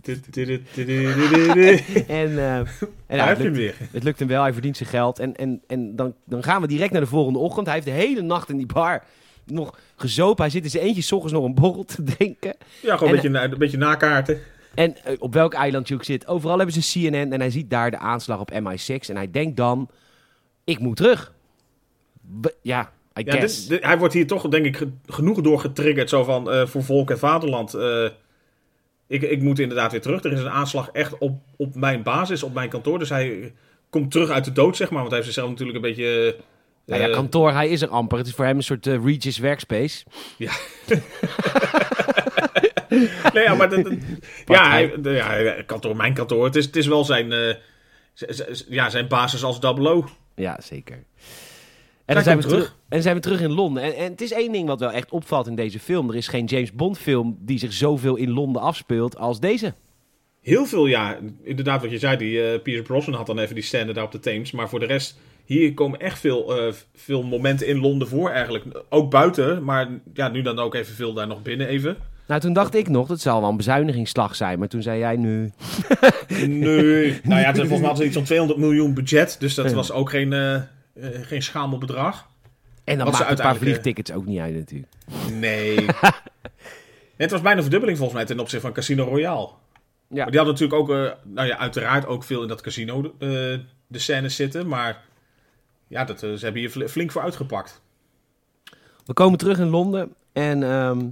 En, eh, en het, je hem lukt, weer. het lukt hem wel, hij verdient zijn geld. En, en, en dan, dan gaan we direct naar de volgende ochtend. Hij heeft de hele nacht in die bar nog gezopen. Hij zit in zijn eentje 's ochtends nog een borrel te drinken. Ja, gewoon En- een beetje, een beetje nakaarten. En eh, op welk eiland je ook zit, overal hebben ze CNN. En hij ziet daar de aanslag op MI6. En hij denkt dan, ik moet terug. Ja, I Ja, guess. dit- dit- hij wordt hier toch, denk ik, ge- genoeg door getriggerd. Zo van, eh, voor volk en vaderland. eh, ik, ik moet inderdaad weer terug. Er is een aanslag echt op, op mijn basis, op mijn kantoor. Dus hij komt terug uit de dood, zeg maar. Want hij heeft zichzelf natuurlijk een beetje... eh, Nou ja, kantoor, hij is er amper. Het is voor hem een soort Regis workspace. [LAUGHS] nee, ja, maar... dat- dat- [LAUGHS] ja, hij, ja, kantoor, mijn kantoor. Het is, het is wel zijn, ja, zijn basis als Double O. Ja, zeker. En dan zijn we terug. terug. En zijn we terug in Londen. En, en het is één ding wat wel echt opvalt in deze film. Er is geen James Bond film die zich zoveel in Londen afspeelt als deze. Heel veel, ja. Inderdaad, wat je zei, die eh Pierce Brosnan had dan even die scène daar op de Thames. Maar voor de rest, hier komen echt veel, eh, veel momenten in Londen voor eigenlijk. Ook buiten, maar ja, nu dan ook even veel daar nog binnen even. Nou, toen dacht ik nog, dat zal wel een bezuinigingsslag zijn. Maar toen zei jij nu... [LAUGHS] Nee. nou ja, het, volgens mij hadden [LAUGHS] ze iets van 200 miljoen budget. Dus dat was ook geen, eh, geen schamel bedrag. En dan maakt een paar vliegtickets ook niet uit natuurlijk. Nee. [LAUGHS] het was bijna een verdubbeling volgens mij ten opzichte van Casino Royale. Ja. Maar die hadden natuurlijk ook, eh, nou ja, uiteraard ook veel in dat casino eh, de scènes zitten. Maar ja, dat, ze hebben hier fl- flink voor uitgepakt. We komen terug in Londen en ehm,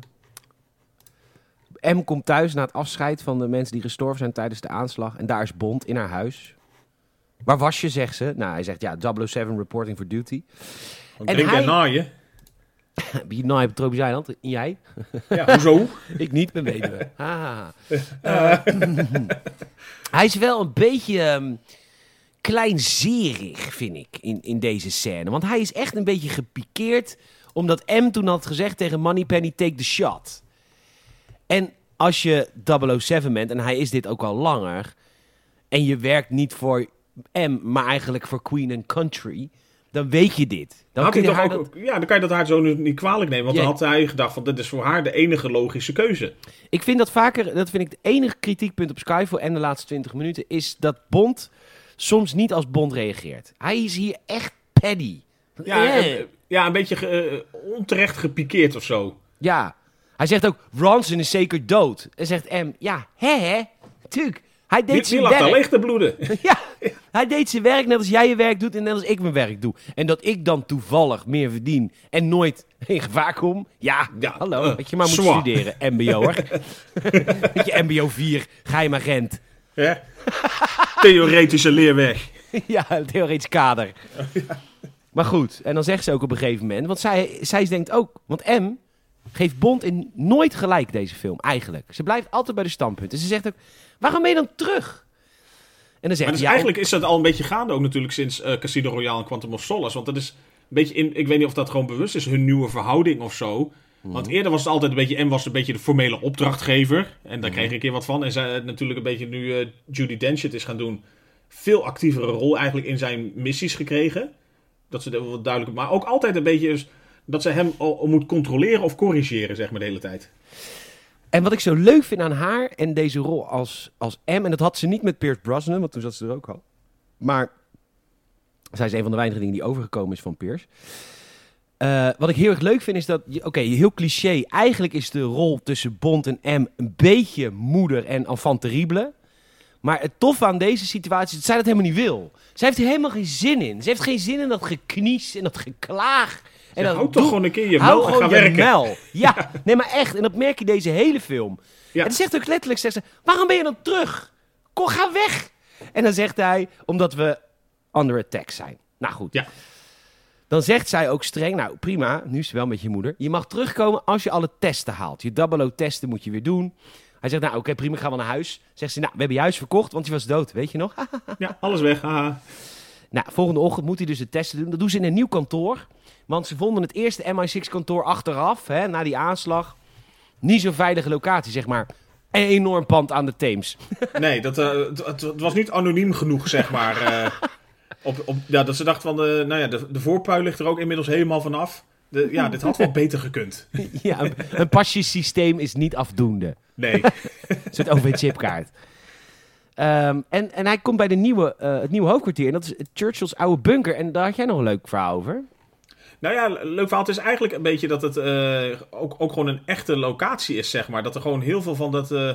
M komt thuis na het afscheid van de mensen die gestorven zijn tijdens de aanslag. En daar is Bond in haar huis. Waar was je, zegt ze. Nou, hij zegt ja, 007 reporting for duty. En drinken hij- en naaien. [LAUGHS] Wie nou op het tropisch eiland? En jij? Ja, hoezo? [LAUGHS] Ik niet, ben weduwe. Haha. [LAUGHS] Eh, hij is wel een beetje ehm, kleinzerig, vind ik, in, in deze scène. Want hij is echt een beetje gepikeerd, omdat M toen had gezegd tegen Moneypenny, take the shot. En als je 007 bent, en hij is dit ook al langer, en je werkt niet voor M, maar eigenlijk voor Queen and Country, dan weet je dit. Dan Had kun je toch ook, dat- ja, dan kan je dat haar zo niet kwalijk nemen. Want Ja. dan had hij gedacht van, dit is voor haar de enige logische keuze. Ik vind dat vaker, dat vind ik het enige kritiekpunt op Skyfall en de laatste 20 minuten, is dat Bond soms niet als Bond reageert. Hij is hier echt paddy. Ja, Eh. eh, ja een beetje ge- eh, onterecht gepikeerd of zo. Ja. Hij zegt ook, Ronson is zeker dood. En zegt M, ja, hè hè, tuurlijk. Hij deed zijn werk. te bloeden. [LAUGHS] Ja, hij deed zijn werk net als jij je werk doet en net als ik mijn werk doe. En dat ik dan toevallig meer verdien en nooit in gevaar kom. Ja, Ja, hallo, eh, dat je maar moet zwaar. studeren, mbo'er. [LAUGHS] dat je mbo 4, geheim agent. Hè? Theoretische leerweg. [LAUGHS] ja, theoretisch kader. Maar goed, en dan zegt ze ook op een gegeven moment, want zij, zij denkt ook, want M geeft Bond in nooit gelijk deze film, eigenlijk. Ze blijft altijd bij de standpunten. Ze zegt ook, waarom ben je dan terug? En dan zegt Maar dus ja, eigenlijk is dat al een beetje gaande ook natuurlijk sinds eh, Casino Royale en Quantum of Solace. Want dat is een beetje in, ik weet niet of dat gewoon bewust is, hun nieuwe verhouding of zo. Want eerder was het altijd een beetje, M was een beetje de formele opdrachtgever. En daar kreeg ik een keer wat van. En zij natuurlijk een beetje nu eh, Judy Dench het is gaan doen, veel actievere rol eigenlijk in zijn missies gekregen. Dat ze dat wat duidelijk, maar ook altijd een beetje is dat ze hem al, moet controleren of corrigeren, zeg maar, de hele tijd. En wat ik zo leuk vind aan haar en deze rol als, als M, en dat had ze niet met Pierce Brosnan, want toen zat ze er ook al. Maar zij is een van de weinige dingen die overgekomen is van Pierce. Eh, wat ik heel erg leuk vind is dat, oké, heel cliché. Eigenlijk is de rol tussen Bond en M een beetje moeder en enfant terrible. Maar het toffe aan deze situatie is dat zij dat helemaal niet wil. Zij heeft er helemaal geen zin in. Ze heeft geen zin in dat geknies en dat geklaag. En hou toch gewoon een keer je Hou mel en ga werken. mel. [LAUGHS] Ja, nee, maar echt. En dat merk je deze hele film. Ja. En ze zegt ook letterlijk, zegt ze, waarom ben je dan terug? Kom, ga weg. En dan zegt hij, omdat we under attack zijn. Nou goed. Ja. Dan zegt zij ook streng, nou prima, nu is ze wel met je moeder. Je mag terugkomen als je alle testen haalt. Je double O-testen moet je weer doen. Hij zegt, nou oké, prima, gaan we naar huis. Zegt ze, nou, we hebben je huis verkocht, want je was dood, weet je nog? [LAUGHS] Ja, alles weg. haha. Nou, volgende ochtend moet hij dus de testen doen. Dat doen ze in een nieuw kantoor. Want ze vonden het eerste MI6-kantoor achteraf, hè, na die aanslag, niet zo'n veilige locatie, zeg maar. Een enorm pand aan de Theems. [LAUGHS] Nee, dat, eh, het, was niet anoniem genoeg, zeg maar. eh. Op, op, ja, dat ze dacht van, de, nou ja, de, de voorpui ligt er ook inmiddels helemaal vanaf. De, ja, dit had wel beter gekund. [LAUGHS] ja, een, een pasjesysteem is niet afdoende. Nee. [LAUGHS] Een soort OV-chipkaart. Ehm, en, en hij komt bij de nieuwe, eh, het nieuwe hoofdkwartier. En dat is Churchill's oude bunker. En daar had jij nog een leuk verhaal over. Nou ja, leuk verhaal. Het is eigenlijk een beetje dat het eh, ook, ook gewoon een echte locatie is, zeg maar. Dat er gewoon heel veel van dat, eh,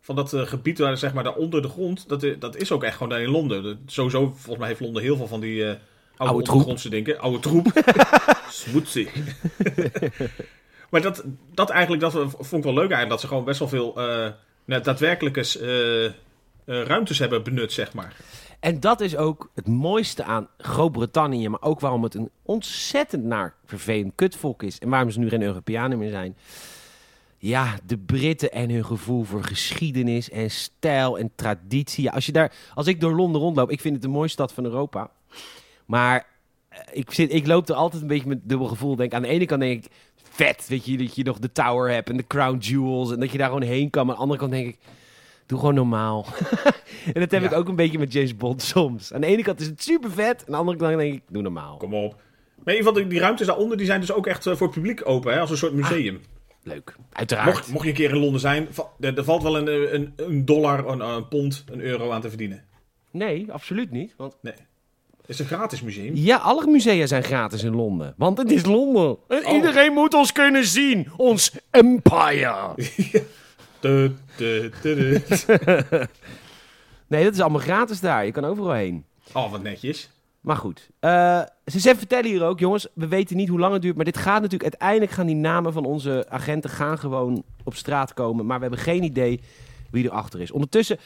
van dat gebied waar, zeg maar, daar onder de grond, dat, dat is ook echt gewoon daar in Londen. Dat- sowieso, volgens mij heeft Londen heel veel van die oude, Oude troep. ondergrondse dingen. Oude troep. [LAUGHS] Smoetsig. [LAUGHS] maar dat, dat eigenlijk, dat vond ik wel leuk eigenlijk. Dat ze gewoon best wel veel nou, daadwerkelijke ruimtes hebben benut, zeg maar. En dat is ook het mooiste aan Groot-Brittannië. Maar ook waarom het een ontzettend naar vervelend kutvolk is. En waarom ze nu geen Europeanen meer zijn. Ja, de Britten en hun gevoel voor geschiedenis en stijl en traditie. Als, je daar, als ik door Londen rondloop, ik vind het de mooiste stad van Europa. Maar eh, ik, zit, ik loop er altijd een beetje met dubbel gevoel. Denk, aan de ene kant denk ik, vet, weet je, dat je nog de Tower hebt en de Crown Jewels. En dat je daar gewoon heen kan. Maar aan de andere kant denk ik, doe gewoon normaal. [LAUGHS] en dat heb Ja. ik ook een beetje met James Bond soms. Aan de ene kant is het super vet. Aan de andere kant denk ik, doe normaal. Kom op. Maar in ieder geval, die, ruimtes daaronder die zijn dus ook echt eh, voor het publiek open, hè, als een soort museum. Leuk, uiteraard. Mocht, mocht je een keer in Londen zijn, er, er valt wel een, een, een dollar, een, een pond, een euro aan te verdienen. Nee, absoluut niet. Want Nee. Het is een gratis museum. ja, alle musea zijn gratis in Londen. Want het is Londen. En Oh. iedereen moet ons kunnen zien. Ons empire. [LAUGHS] [LAUGHS] Nee, dat is allemaal gratis daar. Je kan overal heen. Oh, wat netjes. Maar goed, eh, ze ze vertellen hier ook, jongens, we weten niet hoe lang het duurt, maar dit gaat natuurlijk, uiteindelijk gaan die namen van onze agenten gaan gewoon op straat komen, maar we hebben geen idee wie erachter is. Ondertussen,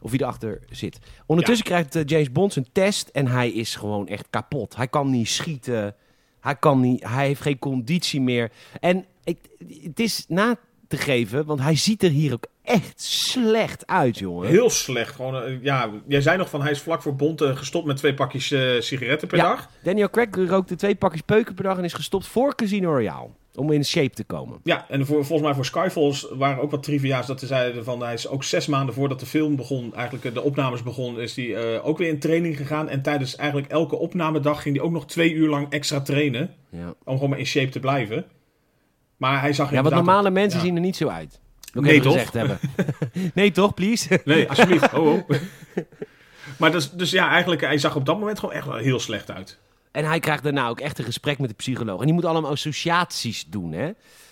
of wie erachter zit. Ondertussen krijgt eh, James Bond zijn test en hij is gewoon echt kapot. Hij kan niet schieten, hij, kan niet, hij heeft geen conditie meer. En ik, het is na te geven, want hij ziet er hier ook echt slecht uit, jongen. Heel slecht. Gewoon, eh, ja, jij zei nog van hij is vlak voor Bond gestopt met twee pakjes eh, sigaretten per Ja. dag. Daniel Craig rookte twee pakjes peuken per dag en is gestopt voor Casino Royale. Om in shape te komen. Ja, en voor, volgens mij voor Skyfalls waren ook wat trivia's dat ze zeiden van hij is ook zes maanden voordat de film begon, eigenlijk eh, de opnames begon, is hij ook weer in training gegaan. En tijdens eigenlijk elke opnamedag ging hij ook nog twee uur lang extra trainen. Ja, Om gewoon maar in shape te blijven. Maar hij zag ja want normale mensen ja. zien er niet zo uit. Ik Nee, toch? gezegd hebben. [LAUGHS] [LAUGHS] nee, toch, please? Nee, alsjeblieft. [LAUGHS] Oh, oh. maar dus, dus ja, eigenlijk, hij zag op dat moment gewoon echt wel heel slecht uit. en hij krijgt daarna ook echt een gesprek met de psycholoog. En die moet allemaal associaties doen, hè?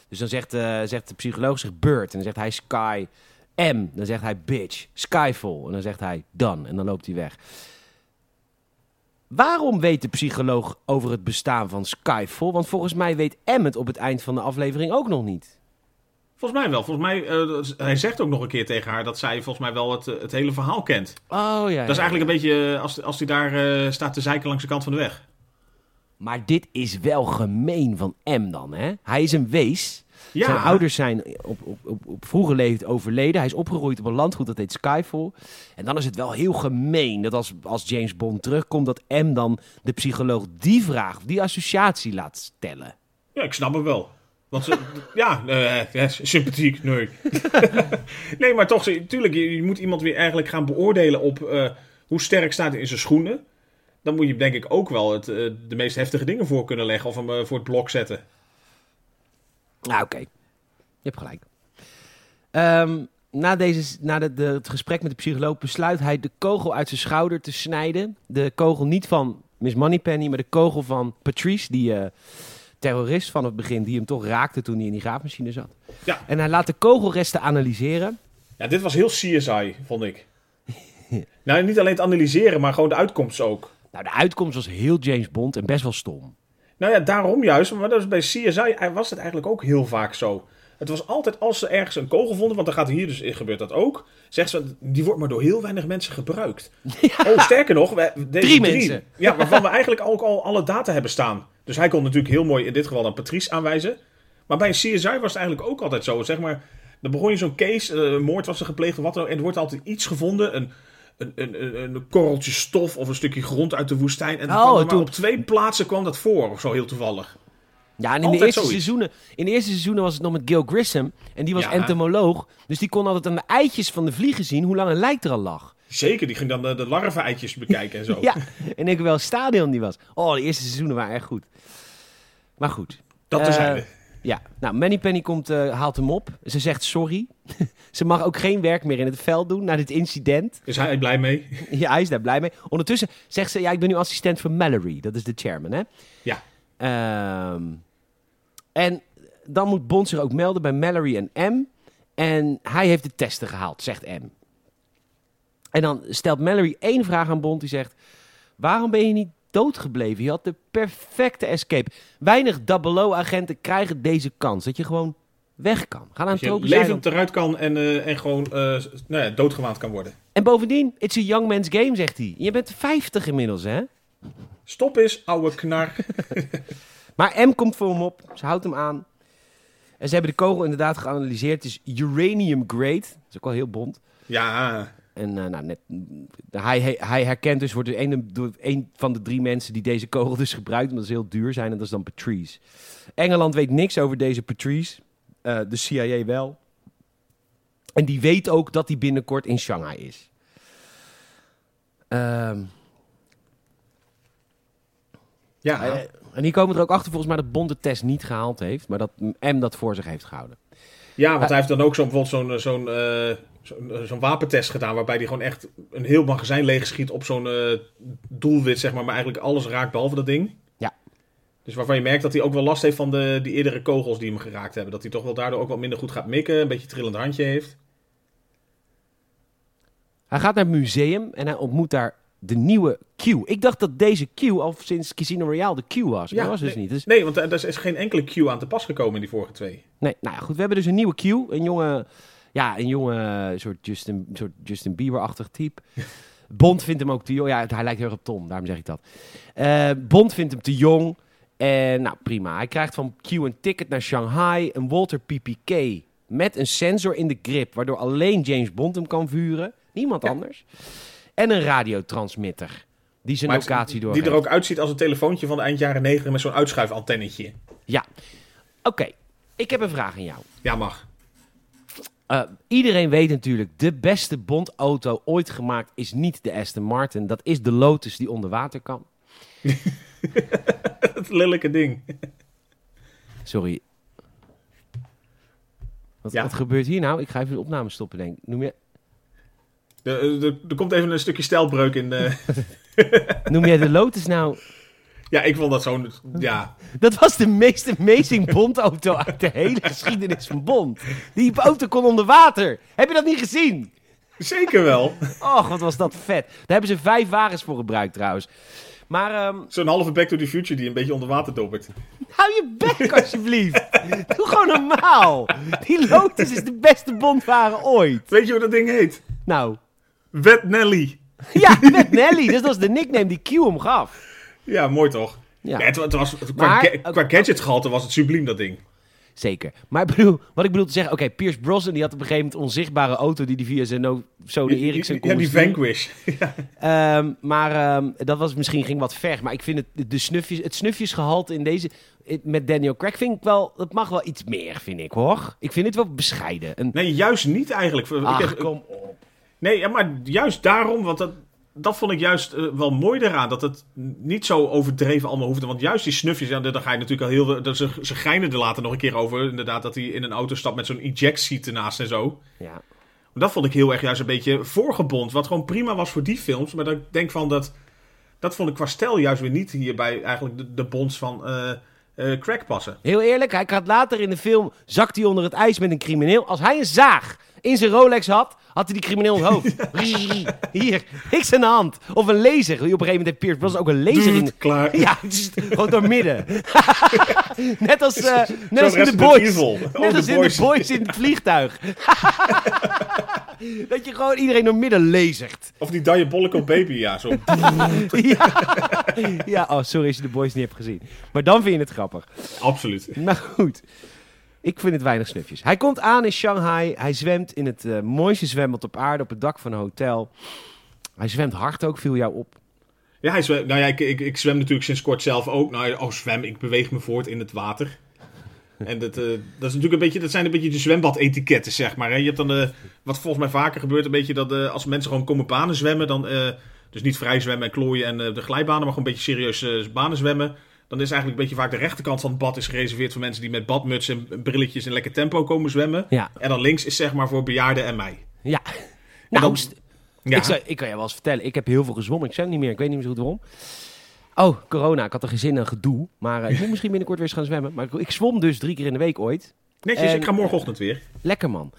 Dus dan zegt, eh, zegt de psycholoog zich Bird. En dan zegt hij Sky M. Dan zegt hij Bitch. Skyfall. En dan zegt hij Done. En dan loopt hij weg. Waarom weet de psycholoog over het bestaan van Skyfall? Want volgens mij weet M het op het eind van de aflevering ook nog niet. Volgens mij wel. Volgens mij, eh, hij zegt ook nog een keer tegen haar dat zij volgens mij wel het, het hele verhaal kent. Oh ja. Dat is eigenlijk een beetje eh, als, als hij daar eh, staat te zeiken langs de kant van de weg. Maar dit is wel gemeen van M dan, hè? Hij is een wees. Ja, Zijn ouders zijn op, op, op, op vroege leeftijd overleden. Hij is opgegroeid op een landgoed dat heet Skyfall. En dan is het wel heel gemeen dat als, als James Bond terugkomt... dat M dan de psycholoog die vraag, of die associatie laat stellen. ja, ik snap hem wel. Want ze, [LAUGHS] ja, eh, ja, sympathiek, nee. [LAUGHS] nee, maar toch, natuurlijk, je, je moet iemand weer eigenlijk gaan beoordelen op eh, hoe sterk staat hij in zijn schoenen. Dan moet je denk ik ook wel het, eh, de meest heftige dingen voor kunnen leggen of hem eh, voor het blok zetten. Nou, oké. Je hebt gelijk. Ehm, na deze, na de, de- het gesprek met de psycholoog besluit hij de kogel uit zijn schouder te snijden. De kogel niet van Miss Moneypenny, maar de kogel van Patrice, die eh, terrorist van het begin, die hem toch raakte toen hij in die graafmachine zat. Ja. En hij laat de kogelresten analyseren. Ja, dit was heel CSI, vond ik. nou, niet alleen het analyseren, maar gewoon de uitkomst ook. Nou, de uitkomst was heel James Bond en best wel stom. Nou ja, daarom juist. Maar dat is bij CSI was het eigenlijk ook heel vaak zo. Het was altijd als ze ergens een kogel vonden, want dan gaat hier dus gebeurt dat ook. Zegt ze, die wordt maar door heel weinig mensen gebruikt. [LAUGHS] Oh, sterker nog, deze Drie mensen. Ja, waarvan we eigenlijk ook al alle data hebben staan. Dus hij kon natuurlijk heel mooi in dit geval aan Patrice aanwijzen. Maar bij een CSI was het eigenlijk ook altijd zo. Zeg maar, dan begon je zo'n case, eh, een moord was er gepleegd of wat dan ook. En er wordt altijd iets gevonden, een, een, een, korreltje stof of een stukje grond uit de woestijn. En Oh, kwam toen- op twee plaatsen kwam dat voor, of zo heel toevallig. Ja, en in de, eerste zoiets. seizoenen, in de eerste seizoenen was het nog met Gil Grissom. En die was Ja. entomoloog. Dus die kon altijd aan de eitjes van de vliegen zien hoe lang een lijk er al lag. Zeker, die ging dan de, de larven-eitjes bekijken en zo. [LAUGHS] Ja, en ik wel stadion die was. Oh, de eerste seizoenen waren echt goed. Maar goed. Dat Eh, terzijde. Ja, nou, Manny Penny komt, eh, haalt hem op. Ze zegt sorry. [LAUGHS] Ze mag ook geen werk meer in het veld doen na dit incident. Is hij blij mee? [LAUGHS] Ja, hij is daar blij mee. Ondertussen zegt ze, ja, ik ben nu assistent van Mallory. Dat is de chairman, hè? Ja. Ehm, en dan moet Bond zich ook melden bij Mallory en M. En hij heeft de testen gehaald, zegt M. En dan stelt Mallory één vraag aan Bond. Die zegt, waarom ben je niet doodgebleven? Je had de perfecte escape. Weinig double O-agenten krijgen deze kans. Dat je gewoon weg kan. Ga naar een Dat je tropisch levend eruit kan en, eh, en gewoon eh, nou ja, doodgewaand kan worden. En bovendien, it's a young man's game, zegt hij. Je bent 50 inmiddels, hè? Stop eens, ouwe knar. [LAUGHS] [LAUGHS] Maar M komt voor hem op. Ze houdt hem aan. En ze hebben de kogel inderdaad geanalyseerd. Het is uranium grade. Dat is ook wel heel bond. ja, En eh, nou, net, hij, hij, hij herkent dus, wordt door een van de drie mensen die deze kogel dus gebruikt, omdat ze heel duur zijn. En dat is dan Patrice. Engeland weet niks over deze Patrice. Eh, de CIA wel. En die weet ook dat hij binnenkort in Shanghai is. Ehm, ja. eh, en hier komen we er ook achter volgens mij dat Bond de test niet gehaald heeft. Maar dat M dat voor zich heeft gehouden. ja, want hij heeft dan ook bijvoorbeeld zo'n zo'n zo'n eh, zo'n wapentest gedaan. Waarbij hij gewoon echt een heel magazijn leegschiet op zo'n eh, doelwit, zeg maar. Maar eigenlijk alles raakt behalve dat ding. Ja. Dus waarvan je merkt dat hij ook wel last heeft van de, die eerdere kogels die hem geraakt hebben. Dat hij toch wel daardoor ook wat minder goed gaat mikken. Een beetje een trillend handje heeft. Hij gaat naar het museum en hij ontmoet daar de nieuwe Q. Ik dacht dat deze Q al sinds Casino Royale de Q was. Maar dat was dus niet. Dus, Nee, want er is geen enkele cue aan te pas gekomen in die vorige twee. nee, nou ja, goed. We hebben dus een nieuwe Q. Een jonge, ja, een jonge soort Justin, soort Justin Bieber-achtig type. Bond vindt hem ook te jong. Ja, hij lijkt heel erg op Tom, daarom zeg ik dat. Eh, Bond vindt hem te jong. En nou, prima. Hij krijgt van Q een ticket naar Shanghai. Een Walter PPK met een sensor in de grip. Waardoor alleen James Bond hem kan vuren. Niemand Ja. anders. En een radiotransmitter. Die zijn Maar locatie doorgeeft. Die er ook uitziet als een telefoontje van de eind jaren 90 met zo'n uitschuifantennetje. Ja. Oké, ik heb een vraag aan jou. Ja, mag. Eh, iedereen weet natuurlijk, de beste Bond-auto ooit gemaakt is niet de Aston Martin. Dat is de Lotus die onder water kan. [LAUGHS] Het lelijke ding. Sorry. Wat, Ja. wat gebeurt hier nou? Ik ga even de opname stoppen, denk ik. Noem, je, Er, er, er komt even een stukje stijlbreuk in. de- [LAUGHS] noem jij de Lotus nou... ja, ik vond dat zo'n... Ja, Dat was de meest amazing Bond-auto uit de hele geschiedenis van Bond. Die auto kon onder water. Heb je dat niet gezien? zeker wel. Och, wat was dat vet. Daar hebben ze vijf wagens voor gebruikt trouwens. Maar ehm, Zo'n halve Back to the Future die een beetje onder water dobbert. hou je bek alsjeblieft. Doe gewoon normaal. Die Lotus is de beste Bondwagen ooit. Weet je hoe dat ding heet? Nou, Wet Nelly. ja, met Nelly. Dus dat is de nickname die Q hem gaf. Ja, mooi toch? Ja. Ja, het, wa- het was, qua, Maar- ga- qua gadgetgehalte was het subliem, dat ding. Zeker. Maar ik bedoel, wat ik bedoel te zeggen... Oké, Pierce Brosnan die had op een gegeven moment onzichtbare auto... die die via zijn Sony Ericsson kon Ja, die. Vanquish. [LAUGHS] Ehm, maar ehm, dat was misschien ging wat ver. Maar ik vind het, de snufjes, het snufjesgehalte in deze... Met Daniel Craig vind ik wel... Het mag wel iets meer, vind ik, hoor. Ik vind het wel bescheiden. Een, Nee, juist niet eigenlijk. Ik ach, kom op. Nee, ja, maar juist daarom, want dat, dat vond ik juist eh, wel mooi eraan. Dat het niet zo overdreven allemaal hoefde. Want juist die snufjes, ja, daar ga je natuurlijk al heel... dat Ze, ze geinen er later nog een keer over. Inderdaad, dat hij in een auto stapt met zo'n eject seat ernaast en zo. Ja. Dat vond ik heel erg juist een beetje voorgebond. Wat gewoon prima was voor die films. Maar dat ik denk van dat... Dat vond ik qua stijl juist weer niet hierbij eigenlijk de, de bonds van eh eh, Craig passen. Heel eerlijk, hij gaat later in de film... zakt hij onder het ijs met een crimineel. Als hij een zaag in zijn Rolex had... had hij die crimineel in het hoofd. [LAUGHS] Hier, niks aan de hand. Of een laser. Op een gegeven moment heeft Pierce Brosnan ook een laser in... Klaar. [LAUGHS] Ja, is gewoon door midden. [LAUGHS] net als, eh, net als in de Boys. Net als in de Boys in het vliegtuig. [LAUGHS] dat je gewoon iedereen door midden lasert. Of die Diabolical Baby, ja. Zo. [LAUGHS] ja. ja, oh, sorry als je de Boys niet hebt gezien. Maar dan vind je het grappig. Absoluut. Maar goed, ik vind het weinig snufjes. Hij komt aan in Shanghai. Hij zwemt in het eh, mooiste zwembad op aarde op het dak van een hotel. Hij zwemt hard ook, viel jou op. Ja, hij zwem, nou ja, ik, ik, ik zwem natuurlijk sinds kort zelf ook. Nou, oh, zwem, ik beweeg me voort in het water. En dat, eh, dat, is natuurlijk een beetje, dat zijn een beetje de zwembadetiketten, zeg maar. Hè. Je hebt dan, eh, wat volgens mij vaker gebeurt, een beetje dat eh, als mensen gewoon komen banen zwemmen, dan, eh, dus niet vrij zwemmen en klooien en de glijbanen, maar gewoon een beetje serieus banen zwemmen. Dan is eigenlijk een beetje vaak de rechterkant van het bad is gereserveerd voor mensen die met badmuts en brilletjes en lekker tempo komen zwemmen. Ja. En dan links is zeg maar voor bejaarden en mij. Ja. Nou, dan- Ja, ik, zou, ik kan je wel eens vertellen. Ik heb heel veel gezwommen. Ik zwem niet meer. Ik weet niet meer zo goed waarom. Oh, corona. Ik had een gezin en gedoe. Maar eh, ik moet misschien binnenkort weer eens gaan zwemmen. Maar ik, ik zwom dus drie keer in de week ooit. netjes, en- ik ga morgenochtend weer. Lekker man.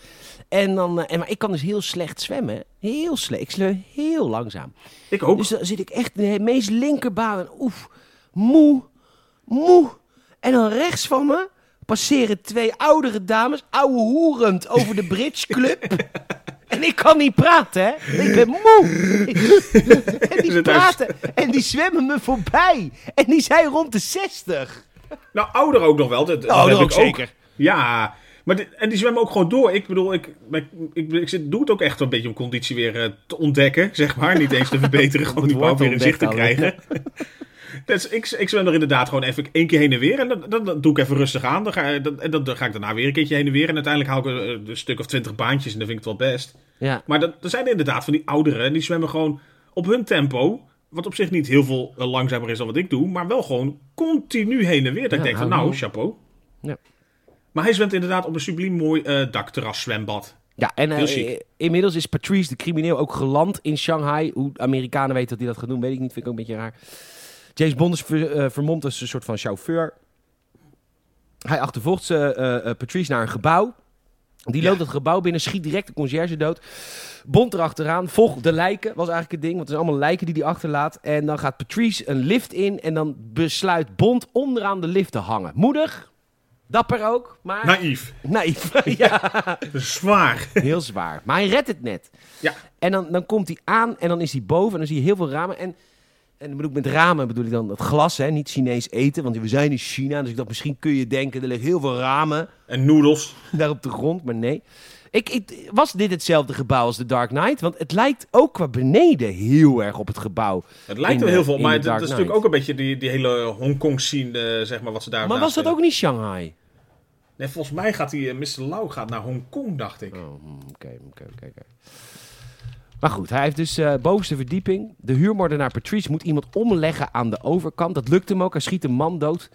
En dan, eh, en, maar ik kan dus heel slecht zwemmen. Heel slecht. Ik sleur heel langzaam. Ik ook. Dus dan zit ik echt in de meest linkerbaan. En oef, moe, moe. En dan rechts van me passeren twee oudere dames, ouwe hoerend, over de [LAUGHS] Bridge Club. En ik kan niet praten, hè. Ik ben moe. [LAUGHS] en die praten. En die zwemmen me voorbij. En die zijn rond de 60. Nou, ouder ook nog wel. Dat, dat Ouder heb ook ik zeker. Ja, maar en die zwemmen ook gewoon door. Ik bedoel, ik, ik, ik, ik zit, doe het ook echt een beetje om conditie weer eh, te ontdekken, zeg maar. Niet eens te [LAUGHS] verbeteren, gewoon überhaupt wordt weer in zicht te krijgen. [LAUGHS] Dus ik, ik zwem er inderdaad gewoon even één keer heen en weer. En dan, dan, dan doe ik even rustig aan. Dan ga, dan, en dan, dan ga ik daarna weer een keertje heen en weer. En uiteindelijk hou ik eh, een stuk of twintig baantjes en dan vind ik het wel best. Ja. Maar dat, er zijn er inderdaad van die ouderen. En die zwemmen gewoon op hun tempo. Wat op zich niet heel veel eh, langzamer is dan wat ik doe. Maar wel gewoon continu heen en weer. Dat Ja, ik denk van nou, chapeau. Ja. Maar hij zwemt inderdaad op een subliem mooi eh dakterras zwembad. Ja, en eh, eh, inmiddels is Patrice de crimineel ook geland in Shanghai. Hoe Amerikanen weten dat hij dat gaat doen, weet ik niet. Vind ik ook een beetje raar. James Bond is ver, eh, vermomd als een soort van chauffeur. Hij achtervolgt ze, eh, eh, Patrice naar een gebouw. Die Ja. loopt het gebouw binnen, schiet direct de conciërge dood. Bond erachteraan, volgt de lijken, was eigenlijk het ding. Want het zijn allemaal lijken die hij achterlaat. En dan gaat Patrice een lift in en dan besluit Bond onderaan de lift te hangen. Moedig, dapper ook, maar Naïef. naïef. [LAUGHS] ja. Zwaar. Heel zwaar. Maar hij redt het net. Ja. En dan, dan komt hij aan en dan is hij boven en dan zie je heel veel ramen. En, en dan bedoel ik met ramen bedoel ik dan het glas, hè, niet Chinees eten. Want we zijn in China, dus ik dacht misschien kun je denken, er liggen heel veel ramen En noedels. [LAUGHS] daar op de grond. Maar nee. Ik, ik, was dit hetzelfde gebouw als de Dark Knight? Want het lijkt ook qua beneden heel erg op het gebouw. Het lijkt wel heel veel. Maar het, dat is natuurlijk ook een beetje die, die hele Hongkong scene, eh, zeg maar, wat ze daar maar was dat ook niet Shanghai? Nee, volgens mij gaat die eh, Mr. Lau gaat naar Hongkong, dacht ik. Oh, hmm, oké, oké, oké. Maar goed, hij heeft dus eh, bovenste verdieping. De huurmoordenaar Patrice moet iemand omleggen aan de overkant. Dat lukt hem ook. Hij schiet een man dood.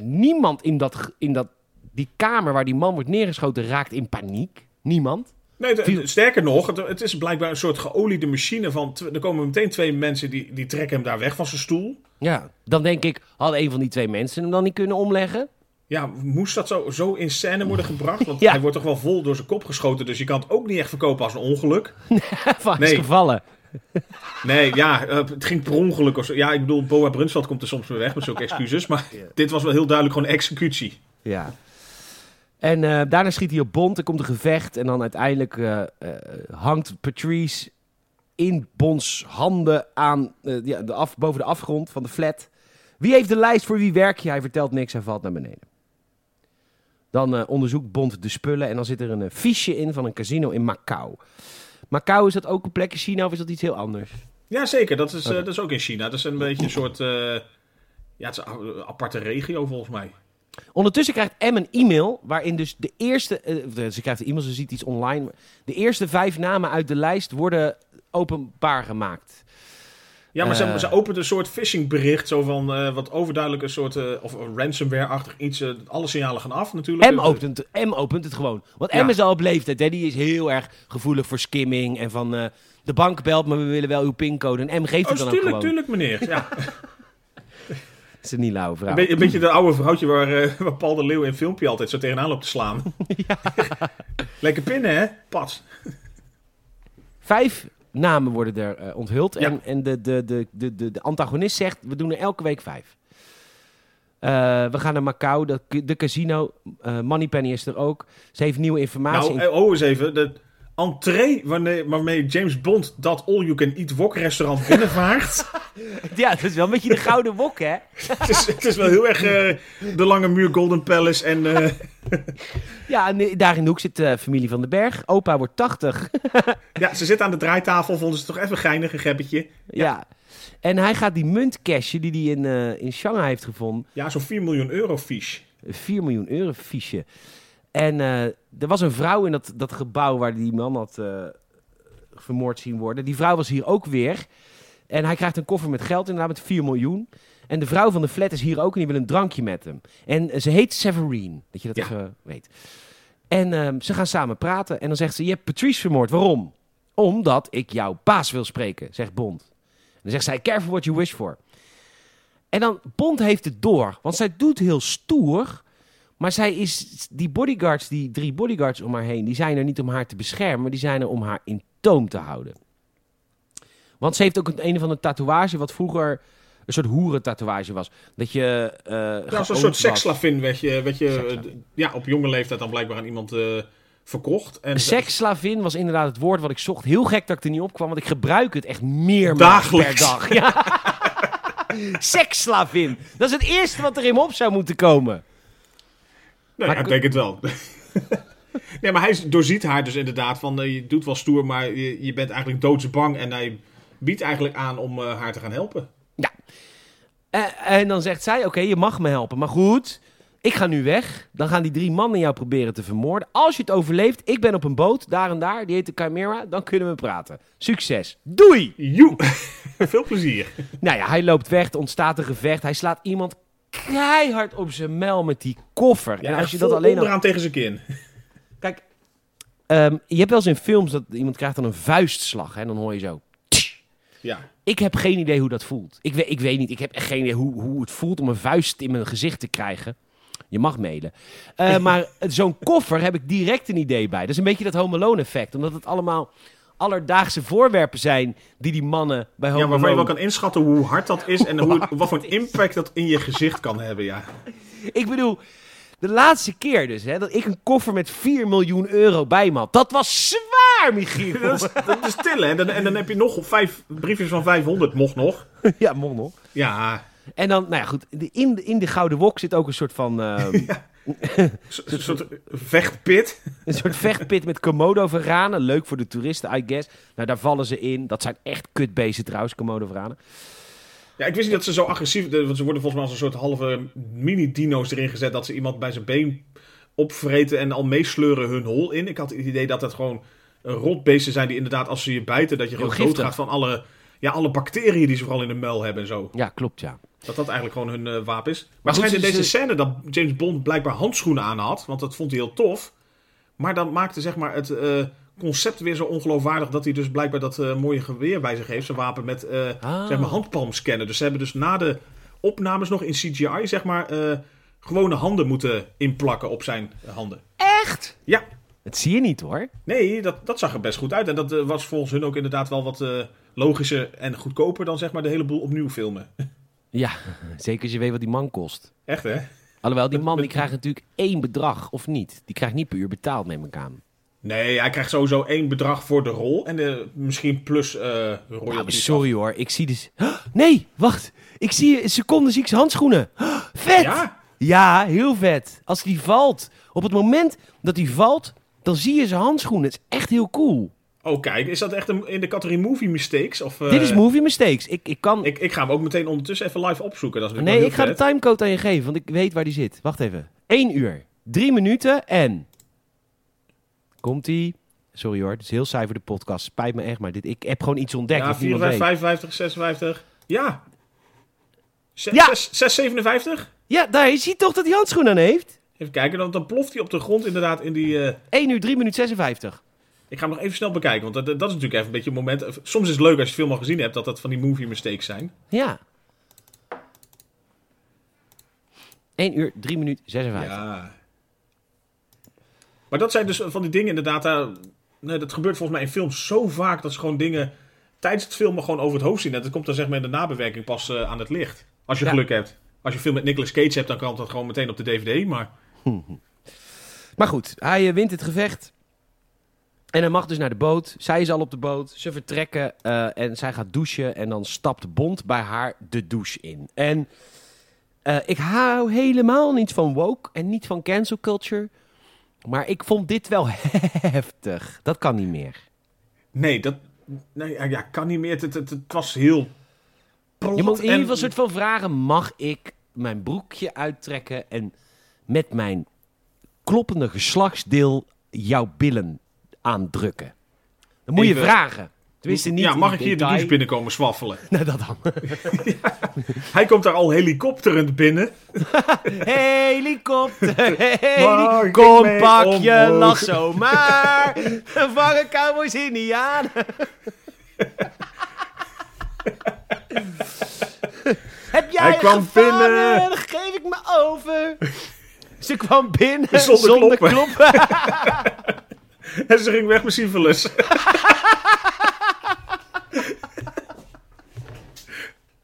Niemand in, dat, in dat, die kamer waar die man wordt neergeschoten raakt in paniek. Niemand. Nee, de- sterker nog, het, het is blijkbaar een soort geoliede machine van... Er komen meteen twee mensen die, die trekken hem daar weg van zijn stoel. Ja, dan denk ik, had een van die twee mensen hem dan niet kunnen omleggen? Ja, moest dat zo, zo in scène worden gebracht? Want [LAUGHS] Ja. hij wordt toch wel vol door zijn kop geschoten, dus je kan het ook niet echt verkopen als een ongeluk. [LAUGHS] Van is Nee. gevallen. [LAUGHS] Nee, ja, eh, het ging per ongeluk of zo. Ja, ik bedoel, Boa Brunsveld komt er soms mee weg met zulke excuses. Maar dit was wel heel duidelijk gewoon executie. Ja. En eh, daarna schiet hij op Bond, er komt een gevecht. En dan uiteindelijk eh, eh, hangt Patrice in Bonds handen aan, eh, ja, de af, boven de afgrond van de flat. Wie heeft de lijst voor wie werk je? Hij vertelt niks, hij valt naar beneden. Dan eh, onderzoekt Bond de spullen en dan zit er een eh, fiche in van een casino in Macau. Macau, is dat ook een plek in China of is dat iets heel anders? Ja, zeker. Dat is, eh, dat is ook in China. Dat is een beetje een soort... ja, het is een aparte regio volgens mij. Ondertussen krijgt M een e-mail waarin dus de eerste... de- ze krijgt een e-mail, ze ziet iets online. De eerste vijf namen uit de lijst worden openbaar gemaakt. Ja, maar ze, Eh. ze opent een soort phishingbericht, zo van eh, wat overduidelijk een soort eh, of ransomware-achtig iets. alle signalen gaan af natuurlijk. M opent, M opent het gewoon. Want Ja. M is al op leeftijd, hè? die is heel erg gevoelig voor skimming en van... de bank belt, maar we willen wel uw pincode. En M geeft het Oh, dan ook tuurlijk, gewoon. tuurlijk meneer. Ja, [LAUGHS] Het is een niet lauwe vrouw. een, beetje, een beetje de oude vrouwtje waar, eh, waar Paul de Leeuw in een filmpje altijd zo tegenaan loopt te slaan. [LAUGHS] Lekker pinnen, hè? Pas. Vijf namen worden er eh, onthuld. Ja. En, en de, de, de, de, de, de antagonist zegt, we doen er elke week vijf. Eh, we gaan naar Macau, de, de casino. eh Moneypenny is er ook. Ze heeft nieuwe informatie. Nou, oh eens even. De entree wanneer, waarmee James Bond dat all-you-can-eat wok-restaurant [LAUGHS] binnenvaart. ja, dat is wel een beetje de gouden wok, hè? [LAUGHS] het, is, het is wel heel erg de lange muur Golden Palace en... [LAUGHS] eh, [LAUGHS] Ja, en eh, daar in de hoek zit de familie van den Berg. Opa wordt 80. [LAUGHS] ja, ze zit aan de draaitafel, vonden ze toch even geinig, een gebbetje. ja. En hij gaat die munt cashen die hij in, eh, in Shanghai heeft gevonden. Ja, zo'n 4 miljoen euro fiche. 4 miljoen euro fiche. En eh, er was een vrouw in dat, dat gebouw waar die man had eh, vermoord zien worden. Die vrouw was hier ook weer. En hij krijgt een koffer met geld, inderdaad met 4 miljoen. En de vrouw van de flat is hier ook en die wil een drankje met hem. En eh, ze heet Severine, dat je dat Ja. even weet. En ehm, ze gaan samen praten. En dan zegt ze, je hebt Patrice vermoord. Waarom? Omdat ik jouw baas wil spreken, zegt Bond. En dan zegt zij, careful what you wish for. En dan, Bond heeft het door. Want zij doet heel stoer. Maar zij is, die bodyguards, die drie bodyguards om haar heen, die zijn er niet om haar te beschermen, maar die zijn er om haar in toom te houden. Want ze heeft ook een, een of andere tatoeage, wat vroeger een soort hoerentatoeage was. Dat je. eh Ja, zo'n soort was. seksslavin werd je, werd je eh, ja, op jonge leeftijd dan blijkbaar aan iemand eh, verkocht. En Seksslavin was inderdaad het woord wat ik zocht. Heel gek dat ik er niet op kwam, want ik gebruik het echt Dagelijks. per dag. Ja. [LAUGHS] Seksslavin. Dat is het eerste wat er in me op zou moeten komen. Nee, Maar ja, ik denk het wel. [LAUGHS] nee, maar hij doorziet haar dus inderdaad van eh, je doet wel stoer, maar je, je bent eigenlijk doodsbang. En hij biedt eigenlijk aan om eh, haar te gaan helpen. En dan zegt zij, oké, je mag me helpen. Maar goed, ik ga nu weg. Dan gaan die drie mannen jou proberen te vermoorden. Als je het overleeft, ik ben op een boot, daar en daar. Die heet de Chimera. Dan kunnen we praten. Succes. Doei! Joe! [LAUGHS] Veel plezier. Nou ja, hij loopt weg. Er ontstaat een gevecht. Hij slaat iemand keihard op zijn mel met die koffer. Ja, en als je dat alleen al... onderaan tegen zijn kin. Kijk, ehm, je hebt wel eens in films dat iemand krijgt dan een vuistslag. En dan hoor je zo... Ja. Ik heb geen idee hoe dat voelt. Ik weet, ik weet niet. Ik heb echt geen idee hoe, hoe het voelt om een vuist in mijn gezicht te krijgen. Je mag mailen. Eh, [LAUGHS] maar zo'n koffer heb ik direct een idee bij. Dat is een beetje dat Home Alone effect. Omdat het allemaal alledaagse voorwerpen zijn die die mannen bij Home ja, waarvan je wel kan inschatten hoe hard dat is en hoe, [LAUGHS] wat voor een impact dat in je gezicht kan hebben. Ja. Ik bedoel, de laatste keer dus, hè, dat ik een koffer met 4 miljoen euro bij me had. Dat was zwaar, Michiel. [LAUGHS] Dat is, dat is tillen. En dan, en dan heb je nog vijf briefjes van 500, mocht nog. ja, mocht nog. Ja, En dan, nou ja, goed. In, de- in de Gouden Wok zit ook een soort van... [LAUGHS] ehm, een soort [LAUGHS] vechtpit. Een soort vechtpit met Komodo-varanen. Leuk voor de toeristen, I guess. Nou, daar vallen ze in. Dat zijn echt kutbeesten trouwens, Komodo-varanen. Ja, ik wist niet dat ze zo agressief... Want ze worden volgens mij als een soort halve mini-dino's erin gezet... dat ze iemand bij zijn been opvreten en al meesleuren hun hol in. Ik had het idee dat het gewoon rotbeesten zijn die inderdaad als ze je bijten... dat je gewoon giftig. doodgaat van alle, ja, alle bacteriën die ze vooral in de muil hebben en zo. Ja, klopt, ja. Dat dat eigenlijk gewoon hun eh, wapen is. Maar, Maar het goed, schijnt in ze- deze scène dat James Bond blijkbaar handschoenen aan had. Want dat vond hij heel tof. Maar dan maakte zeg maar het eh, concept weer zo ongeloofwaardig... dat hij dus blijkbaar dat eh, mooie geweer bij zich heeft. Zijn wapen met eh, Ah. zeg maar handpalmscannen. Dus ze hebben dus na de opnames nog in CGI... zeg maar eh, gewone handen moeten inplakken op zijn handen. Echt? Ja, Dat zie je niet, hoor. nee, dat, dat zag er best goed uit. En dat was volgens hun ook inderdaad wel wat eh, logischer en goedkoper... dan zeg maar de hele boel opnieuw filmen. [LAUGHS] Ja, [LAUGHS] zeker als je weet wat die man kost. Echt, hè? Alhoewel, die man die [LAUGHS] krijgt natuurlijk één bedrag, of niet? Die krijgt niet per uur betaald, neem ik aan. Nee, hij krijgt sowieso één bedrag voor de rol. En de, misschien plus eh Ja, royalties. sorry hoor, ik zie dus... Nee, wacht. Ik zie een seconde zie ik zijn handschoenen. Vet! Ja, Ja, heel vet. Als die valt, op het moment dat hij valt, dan zie je zijn handschoenen. Het is echt heel cool. oh kijk, is dat echt een, in de categorie movie mistakes? Of, eh, Dit is movie mistakes. Ik, ik kan... Ik, ik ga hem ook meteen ondertussen even live opzoeken. Dat is nee, ik ga de timecode aan je geven, want ik weet waar die zit. Wacht even. 1 uur, 3 minuten en... Komt-ie? Sorry hoor, het is heel saai voor de podcast. Spijt me echt, maar dit, ik heb gewoon iets ontdekt. Ja, dat niemand 54, weet. 55, 56. Ja. Zes- Ja. zes- 657? Ja, daar, je ziet toch dat hij handschoenen aan heeft? Even kijken, dan, dan ploft hij op de grond inderdaad in die... eh, 1 uur, 3 minuten 56. ik ga hem nog even snel bekijken, want dat, dat is natuurlijk even een beetje een moment... Soms is het leuk als je film al gezien hebt, dat dat van die movie mistakes zijn. Ja. 1 uur, 3 minuten 56. Ja. Maar dat zijn dus van die dingen inderdaad. daar- nee, dat gebeurt volgens mij in films zo vaak dat ze gewoon dingen tijdens het filmen gewoon over het hoofd zien. En dat komt dan zeg maar in de nabewerking pas eh, aan het licht. Als je Ja. geluk hebt. Als je film met Nicolas Cage hebt, dan kan dat gewoon meteen op de DVD. Maar [LAUGHS] Maar goed, hij eh, wint het gevecht. En hij mag dus naar de boot. Zij is al op de boot. Ze vertrekken eh, en zij gaat douchen. En dan stapt Bond bij haar de douche in. En ik hou helemaal niet van woke en niet van cancel culture. Maar ik vond dit wel [LAUGHS] heftig. Dat kan niet meer. nee, dat nee, ja, ja, kan niet meer. Het, het, was heel. Je moet in ieder geval soort van vragen: mag ik mijn broekje uittrekken en met mijn kloppende geslachtsdeel jouw billen aandrukken? Dan moet je vragen. Tenminste, niet. Ja, in mag ik hier de douche binnenkomen zwaffelen? [LAUGHS] Nou, dat dan. [LAUGHS] Hij komt daar al helikopterend binnen. [LAUGHS] Helikopter, heli, kom pak je omhoog? lasso maar. Vangen cowboys indianen. Heb jij Hij kwam gevangen? binnen. Dan geef ik me over. Ze kwam binnen Zonder zonder, kloppen. kloppen. En ze ging weg met syphilis. [LAUGHS]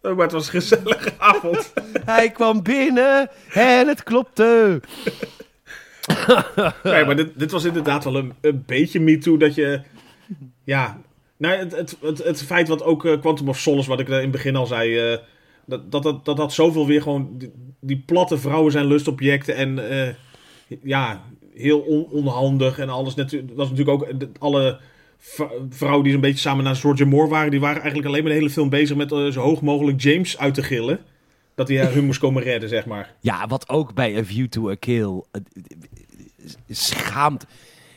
Oh, maar het was een gezellige avond. Hij kwam binnen en het klopte. Nee, maar dit, dit was inderdaad wel een, een beetje MeToo dat je... Ja, nou, het, het, het, het feit wat ook eh, Quantum of Solace, wat ik in het begin al zei... eh, dat, dat, dat, dat dat zoveel weer gewoon... Die, die platte vrouwen zijn lustobjecten en... eh, ja, heel on- onhandig en alles. Dat was natuurlijk ook... alle vrouwen die zo'n beetje samen naar Georgia Moore waren... die waren eigenlijk alleen maar de hele film bezig met eh, zo hoog mogelijk James uit te gillen. Dat hij hun moest komen redden, zeg maar. Ja, wat ook bij A View to a Kill eh, schaamt.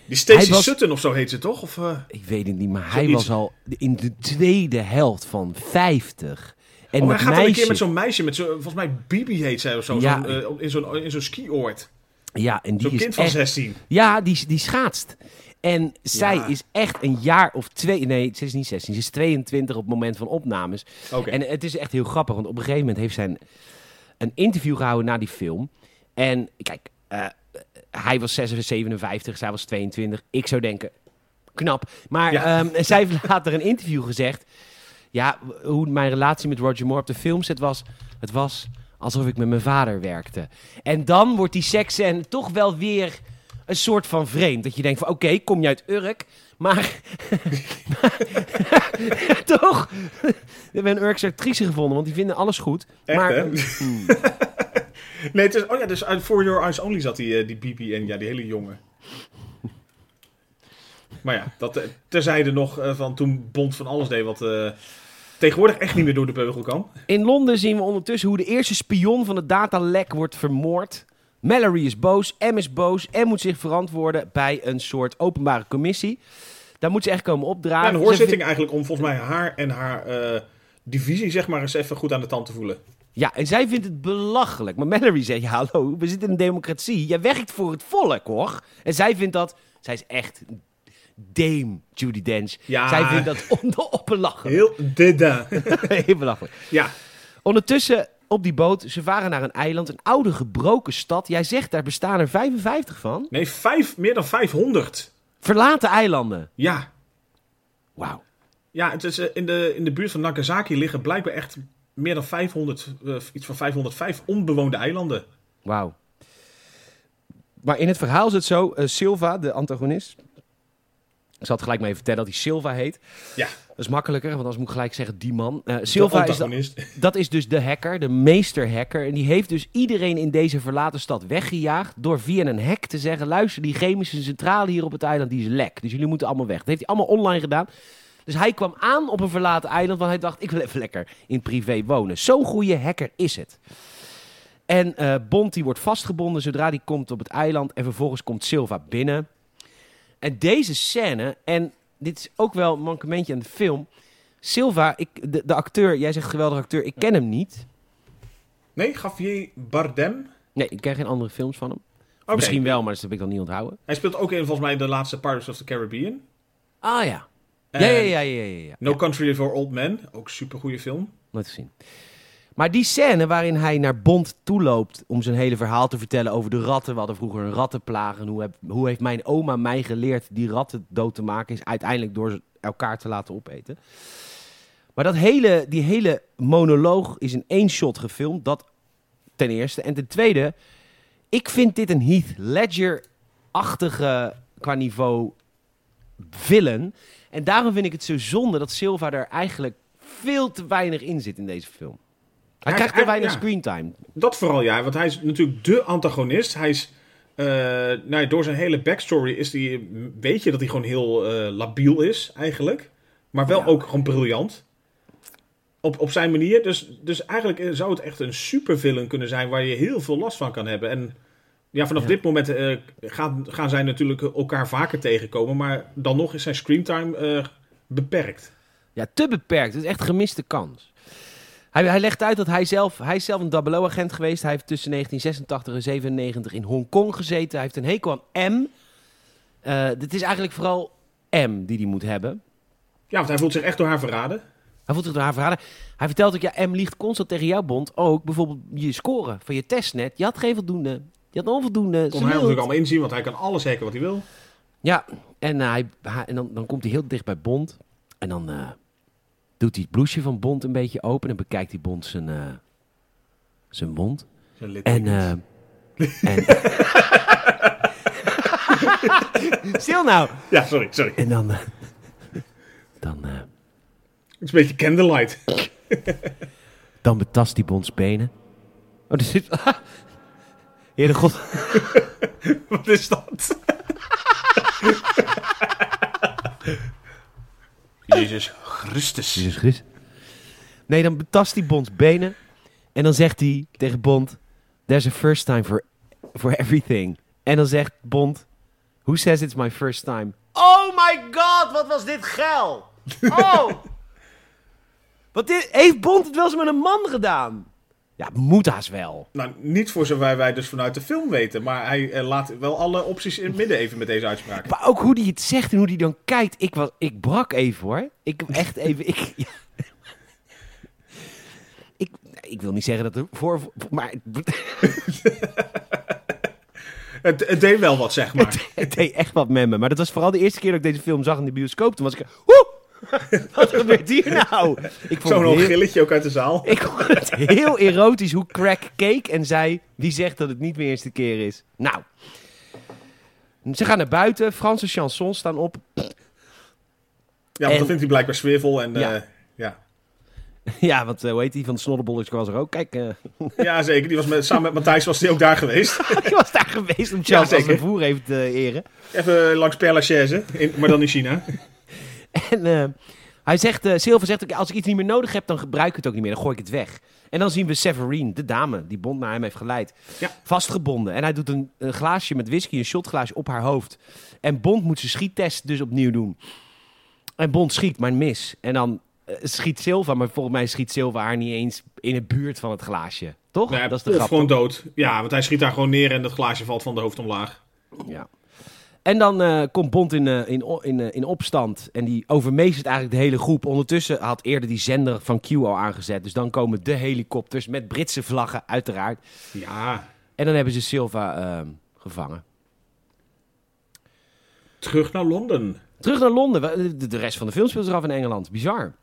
Die Stacey was- Sutton of zo heet ze toch? Of, eh, Ik weet het niet, maar hij was al in de tweede helft van 50. En oh, hij gaat dan een meisje, keer met zo'n meisje, met zo, volgens mij Bibi heet zij of zo, Ja. zo'n, eh, in zo'n in zo'n skioord. ja, en die Zo'n is kind van echt, 16. Ja, die, die schaatst. En zij Ja. is echt een jaar of twee... Nee, ze is niet 16. Ze is 22 op het moment van opnames. En het is echt heel grappig, want op een gegeven moment heeft zij een, een interview gehouden na die film. En kijk, eh, hij was 56, 57, zij was 22. Ik zou denken, knap. Maar Ja. ehm, [LAUGHS] zij heeft later een interview gezegd. Ja, hoe mijn relatie met Roger Moore op de filmset was. Het was alsof ik met mijn vader werkte. En dan wordt die seksscène toch wel weer een soort van vreemd. Dat je denkt van, oké, kom je uit Urk, maar... [LAUGHS] [LAUGHS] toch? [LAUGHS] We hebben een Urkse actrice gevonden, want die vinden alles goed. Echt, maar, hè? Hmm. nee, het is, oh ja, dus uit For Your Eyes Only zat die, eh, die Bibi en ja, die hele jongen. Maar ja, dat eh, terzijde nog eh, van toen Bond van alles deed wat tegenwoordig echt niet meer door de beugel kan. In Londen zien we ondertussen hoe de eerste spion van het datalek wordt vermoord. Mallory is boos, M is boos en moet zich verantwoorden bij een soort openbare commissie. Daar moet ze echt komen Ja, opdragen. een Ze hoorzitting eigenlijk om volgens mij haar en haar eh, divisie zeg maar eens even goed aan de tand te voelen. Ja, en zij vindt het belachelijk. Maar Mallory zegt, ja, hallo, we zitten in een democratie. Jij werkt voor het volk, hoor. En zij vindt dat... Zij is echt Dame Judy Dench. Ja. Zij vindt dat onbelachelijk. Heel deda. [LAUGHS] Heel belachelijk. ja, Ondertussen op die boot, ze varen naar een eiland, een oude gebroken stad. Jij zegt, daar bestaan er 55 van. nee, vijf, meer dan 500. Verlaten eilanden. Ja, Wauw. Ja, het is, eh, in, de, in de buurt van Nagasaki liggen blijkbaar echt meer dan 500, eh, iets van 505 onbewoonde eilanden. Wauw. Maar in het verhaal is het zo, eh, Silva, de antagonist... Ik zal het gelijk maar even vertellen dat hij Silva heet. Ja, Dat is makkelijker, want anders moet ik gelijk zeggen die man. Eh, Silva is [LAUGHS] dat is dus de hacker, de meesterhacker. En die heeft dus iedereen in deze verlaten stad weggejaagd... door via een hack te zeggen... luister, die chemische centrale hier op het eiland die is lek. Dus jullie moeten allemaal weg. Dat heeft hij allemaal online gedaan. Dus hij kwam aan op een verlaten eiland... want hij dacht, ik wil even lekker in privé wonen. Zo'n goede hacker is het. En eh, Bond die wordt vastgebonden zodra hij komt op het eiland... en vervolgens komt Silva binnen... En deze scène, en dit is ook wel een mankementje aan de film. Silva, ik, de, de acteur, jij zegt geweldig acteur, ik ken hem niet. Nee, Javier Bardem. Nee, ik ken geen andere films van hem. Oké. Misschien wel, maar dat heb ik dan niet onthouden. Hij speelt ook in volgens mij de laatste Pirates of the Caribbean. Ah ja. En Ja, ja, ja, ja, ja, ja. No Country for Old Men, ook super goede film. nooit gezien. Maar die scène waarin hij naar Bond toeloopt om zijn hele verhaal te vertellen over de ratten. We hadden vroeger een rattenplaag. En hoe, heb, hoe heeft mijn oma mij geleerd die ratten dood te maken? Is uiteindelijk door elkaar te laten opeten. Maar dat hele, die hele monoloog is in één shot gefilmd. Dat ten eerste. En ten tweede, ik vind dit een Heath Ledger-achtige qua niveau villain. En daarom vind ik het zo zonde dat Silva er eigenlijk veel te weinig in zit in deze film. Hij krijgt te weinig ja. screentime. Dat vooral ja, want hij is natuurlijk de antagonist. Hij is, eh, nou ja, door zijn hele backstory is die, weet je dat hij gewoon heel eh, labiel is eigenlijk. Maar wel Ja. ook gewoon briljant. Op, op zijn manier. Dus, dus eigenlijk eh, zou het echt een supervillain kunnen zijn waar je heel veel last van kan hebben. En ja, vanaf Ja. dit moment gaan, gaan zij natuurlijk elkaar vaker tegenkomen. Maar dan nog is zijn screentime beperkt. Ja, te beperkt. Het is echt een gemiste kans. Hij, hij legt uit dat hij zelf, hij is zelf een 00-agent geweest. Hij heeft tussen 1986 en 97 in Hongkong gezeten. Hij heeft een hekel aan M. Eh het is eigenlijk vooral M die hij moet hebben. Ja, want hij voelt zich echt door haar verraden. Hij voelt zich door haar verraden. Hij vertelt ook, ja, M liegt constant tegen jouw bond. Ook bijvoorbeeld je scoren van je testnet. Je had geen voldoende. Je had onvoldoende. Kon hij natuurlijk allemaal inzien, want hij kan alles hacken wat hij wil. Ja, en, hij, hij- en dan, dan komt hij heel dicht bij Bond. En dan eh, doet hij het blouseje van Bond een beetje open. En bekijkt hij Bond zijn, eh, zijn mond. Zijn En, eh en... [LAUGHS] Stil nou! Ja, sorry, sorry. En dan... eh, dan, eh, Het is een beetje candlelight. dan betast hij Bonds benen. Oh, er zit... [LAUGHS] Heere God... [LAUGHS] Wat is dat? Jezus Christus. Jezus Christus. Nee, dan betast hij Bonds benen. En dan zegt hij tegen Bond... There's a first time for, for everything. En dan zegt Bond... Who says it's my first time? Oh my god, wat was dit geil! Oh! [LAUGHS] wat dit, heeft Bond het wel eens met een man gedaan? Ja, moet haast wel. Nou, niet voor zover wij dus vanuit de film weten. Maar hij eh, laat wel alle opties in het midden even met deze uitspraak. Maar ook hoe hij het zegt en hoe hij dan kijkt. Ik, was, ik brak even hoor. Ik echt even. Ik, ja. ik, ik wil niet zeggen dat er voor. Maar [LAUGHS] Het, het deed wel wat, zeg maar. [LAUGHS] het deed echt wat met me. Maar dat was vooral de eerste keer dat ik deze film zag in de bioscoop. Toen was ik. Woe! [LAUGHS] Wat gebeurt hier nou? Ik vond, Zo'n heel, gilletje ook uit de zaal. [LAUGHS] ik vond het heel erotisch hoe Crack keek en zei: Wie zegt dat het niet meer eerste keer is? Nou. Ze gaan naar buiten. Franse chansons staan op. Ja, want En- dat vindt hij blijkbaar sfeervol. En, Ja. ja. ja. Ja, want eh, hoe heet die van de snodderbolletje was er ook. Kijk, eh, [LAUGHS] ja, zeker. Die was met, samen met Matthijs was hij ook daar geweest. die was daar geweest om Charles Ja, als voer even te eren. Even langs Père Lachaise, in, maar dan in China. [LAUGHS] En eh, hij zegt, eh Silver zegt ook, als ik iets niet meer nodig heb, dan gebruik ik het ook niet meer. Dan gooi ik het weg. En dan zien we Severine, de dame, die Bond naar hem heeft geleid, Ja. vastgebonden. En hij doet een, een glaasje met whisky, een shotglaasje op haar hoofd. En Bond moet zijn schiettest dus opnieuw doen. En Bond schiet, maar mis. En dan eh, schiet Silva, maar volgens mij schiet Silva haar niet eens in de buurt van het glaasje. Toch? Dat is de grap. gewoon toch? dood. Ja, want hij schiet daar gewoon neer en dat glaasje valt van de hoofd omlaag. Ja. En dan eh, komt Bond in, eh, in, in, eh, in opstand. En die overmeestert eigenlijk de hele groep. Ondertussen had eerder die zender van Q al aangezet. Dus dan komen de helikopters met Britse vlaggen, uiteraard. Ja, En dan hebben ze Silva ehm, gevangen. terug naar Londen. Terug naar Londen. De, rest van de film speelt zich af in Engeland. Bizar.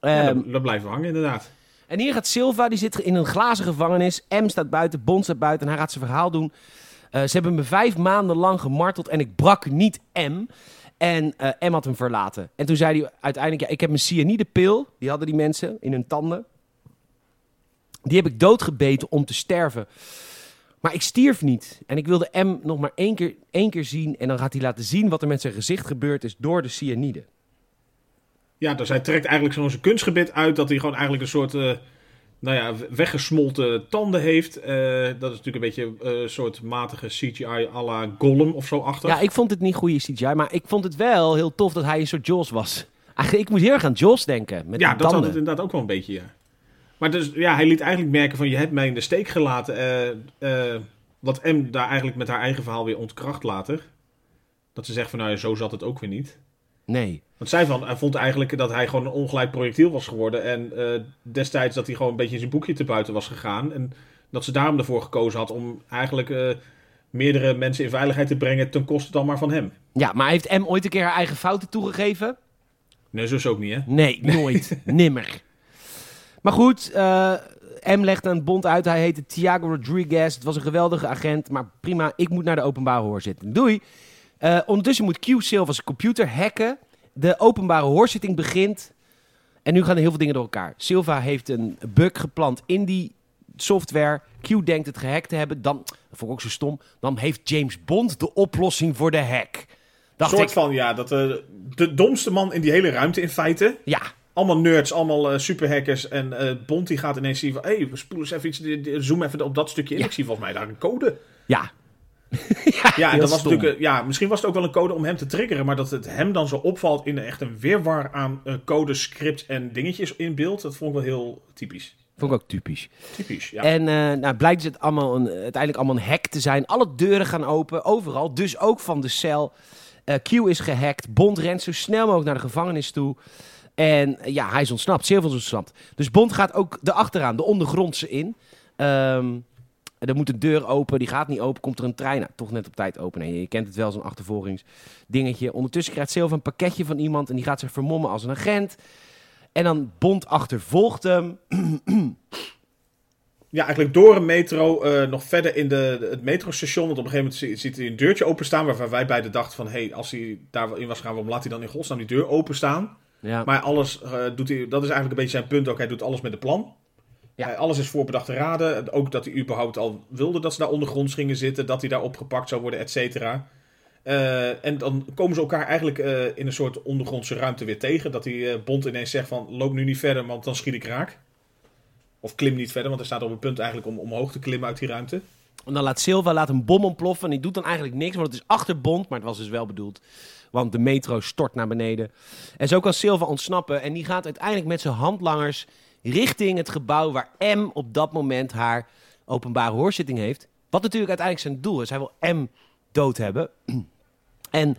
Ja, Ehm, dat, dat blijft hangen inderdaad. En hier gaat Silva, die zit in een glazen gevangenis. M staat buiten, Bond staat buiten en hij gaat zijn verhaal doen. Eh, ze hebben me vijf maanden lang gemarteld en ik brak niet M. En eh, M had hem verlaten. En toen zei hij uiteindelijk, ja, ik heb een cyanidepil. Die hadden die mensen in hun tanden. Die heb ik doodgebeten om te sterven. Maar ik stierf niet. En ik wilde M nog maar één keer, één keer zien. En dan gaat hij laten zien wat er met zijn gezicht gebeurd is door de cyanide. Ja, dus hij trekt eigenlijk zo'n kunstgebit uit dat hij gewoon eigenlijk een soort, eh, nou ja, weggesmolten tanden heeft. Eh, dat is natuurlijk een beetje eh, een soort matige CGI à la Gollum of zo achter. Ja, ik vond het niet goede CGI, maar ik vond het wel heel tof dat hij een soort Jaws was. Eigenlijk, ik moet heel erg aan Jaws denken, met Ja, dat had het inderdaad ook wel een beetje, ja. Maar dus, ja, hij liet eigenlijk merken van, je hebt mij in de steek gelaten. eh, wat M daar eigenlijk met haar eigen verhaal weer ontkracht later. Dat ze zegt van, nou ja, zo zat het ook weer niet. Nee. Want zij van, hij vond eigenlijk dat hij gewoon een ongeleid projectiel was geworden. En eh, destijds dat hij gewoon een beetje in zijn boekje te buiten was gegaan. En dat ze daarom ervoor gekozen had om eigenlijk eh, meerdere mensen in veiligheid te brengen ten koste dan maar van hem. Ja, maar heeft M ooit een keer haar eigen fouten toegegeven? Nee, zo is ook niet, hè? Nee, nooit. [LAUGHS] Nimmer. Maar goed, eh, M legt aan Bond uit. Hij heette Thiago Rodriguez. Het was een geweldige agent, maar prima. Ik moet naar de openbare hoorzitting. Doei. Eh, ondertussen moet Q Silva zijn computer hacken. De openbare hoorzitting begint. En nu gaan er heel veel dingen door elkaar. Silva heeft een bug geplant in die software. Q denkt het gehackt te hebben. Dan, dat vond ik ook zo stom. Dan heeft James Bond de oplossing voor de hack. Dacht soort ik, van, ja, dat eh, de domste man in die hele ruimte in feite. ja, allemaal nerds, allemaal uh, superhackers. En uh, Bond die gaat ineens zien van... Hé, hey, we spoelen eens even iets... Zoom even op dat stukje in. Ja. Ik zie volgens mij daar een code. Ja. [LAUGHS] Ja, en heel dat was natuurlijk, eh, ja, misschien was het ook wel een code om hem te triggeren, maar dat het hem dan zo opvalt in echt een wirwar aan eh, codes, scripts en dingetjes in beeld, dat vond ik wel heel typisch. Vond ik ook typisch. Typisch, ja. En eh, nou, blijkt het allemaal een, uiteindelijk allemaal een hack te zijn. Alle deuren gaan open, overal. Dus ook van de cel. Q is gehackt. Bond rent zo snel mogelijk naar de gevangenis toe. En ja, hij is ontsnapt. Silver is ontsnapt. Dus Bond gaat ook erachteraan, de ondergrondse in. Ehm, er moet een deur open, die gaat niet open. Komt er een trein? Nou, toch net op tijd open. Nee, je kent het wel, zo'n achtervolgingsdingetje. Ondertussen krijgt Silver een pakketje van iemand en die gaat zich vermommen als een agent. En dan Bond achtervolgt hem. [CLEARS THROAT] Ja, eigenlijk door een metro, eh, nog verder in de, de- het metrostation. Want op een gegeven moment zie- ziet hij een deurtje openstaan. Waarvan wij beiden dachten van, hé, als hij daarin was gaan, waarom laat hij dan in godsnaam die deur openstaan? Ja. Maar alles eh, doet hij, dat is eigenlijk een beetje zijn punt ook. Hij doet alles met een plan. Ja. Eh, alles is voorbedacht te raden. Ook dat hij überhaupt al wilde dat ze daar ondergronds gingen zitten. Dat hij daar opgepakt zou worden, et cetera. Eh, en dan komen ze elkaar eigenlijk eh, in een soort ondergrondse ruimte weer tegen. Dat die Bond ineens zegt van, loop nu niet verder, want dan schiet ik raak. Of klim niet verder, want hij staat op een punt eigenlijk om omhoog te klimmen uit die ruimte. En dan laat Silva laat een bom ontploffen. En die doet dan eigenlijk niks, want het is achter Bond. Maar het was dus wel bedoeld. Want de metro stort naar beneden. En zo kan Silva ontsnappen. En die gaat uiteindelijk met zijn handlangers richting het gebouw waar M op dat moment haar openbare hoorzitting heeft. Wat natuurlijk uiteindelijk zijn doel is. Hij wil M dood hebben. [CLEARS THROAT] En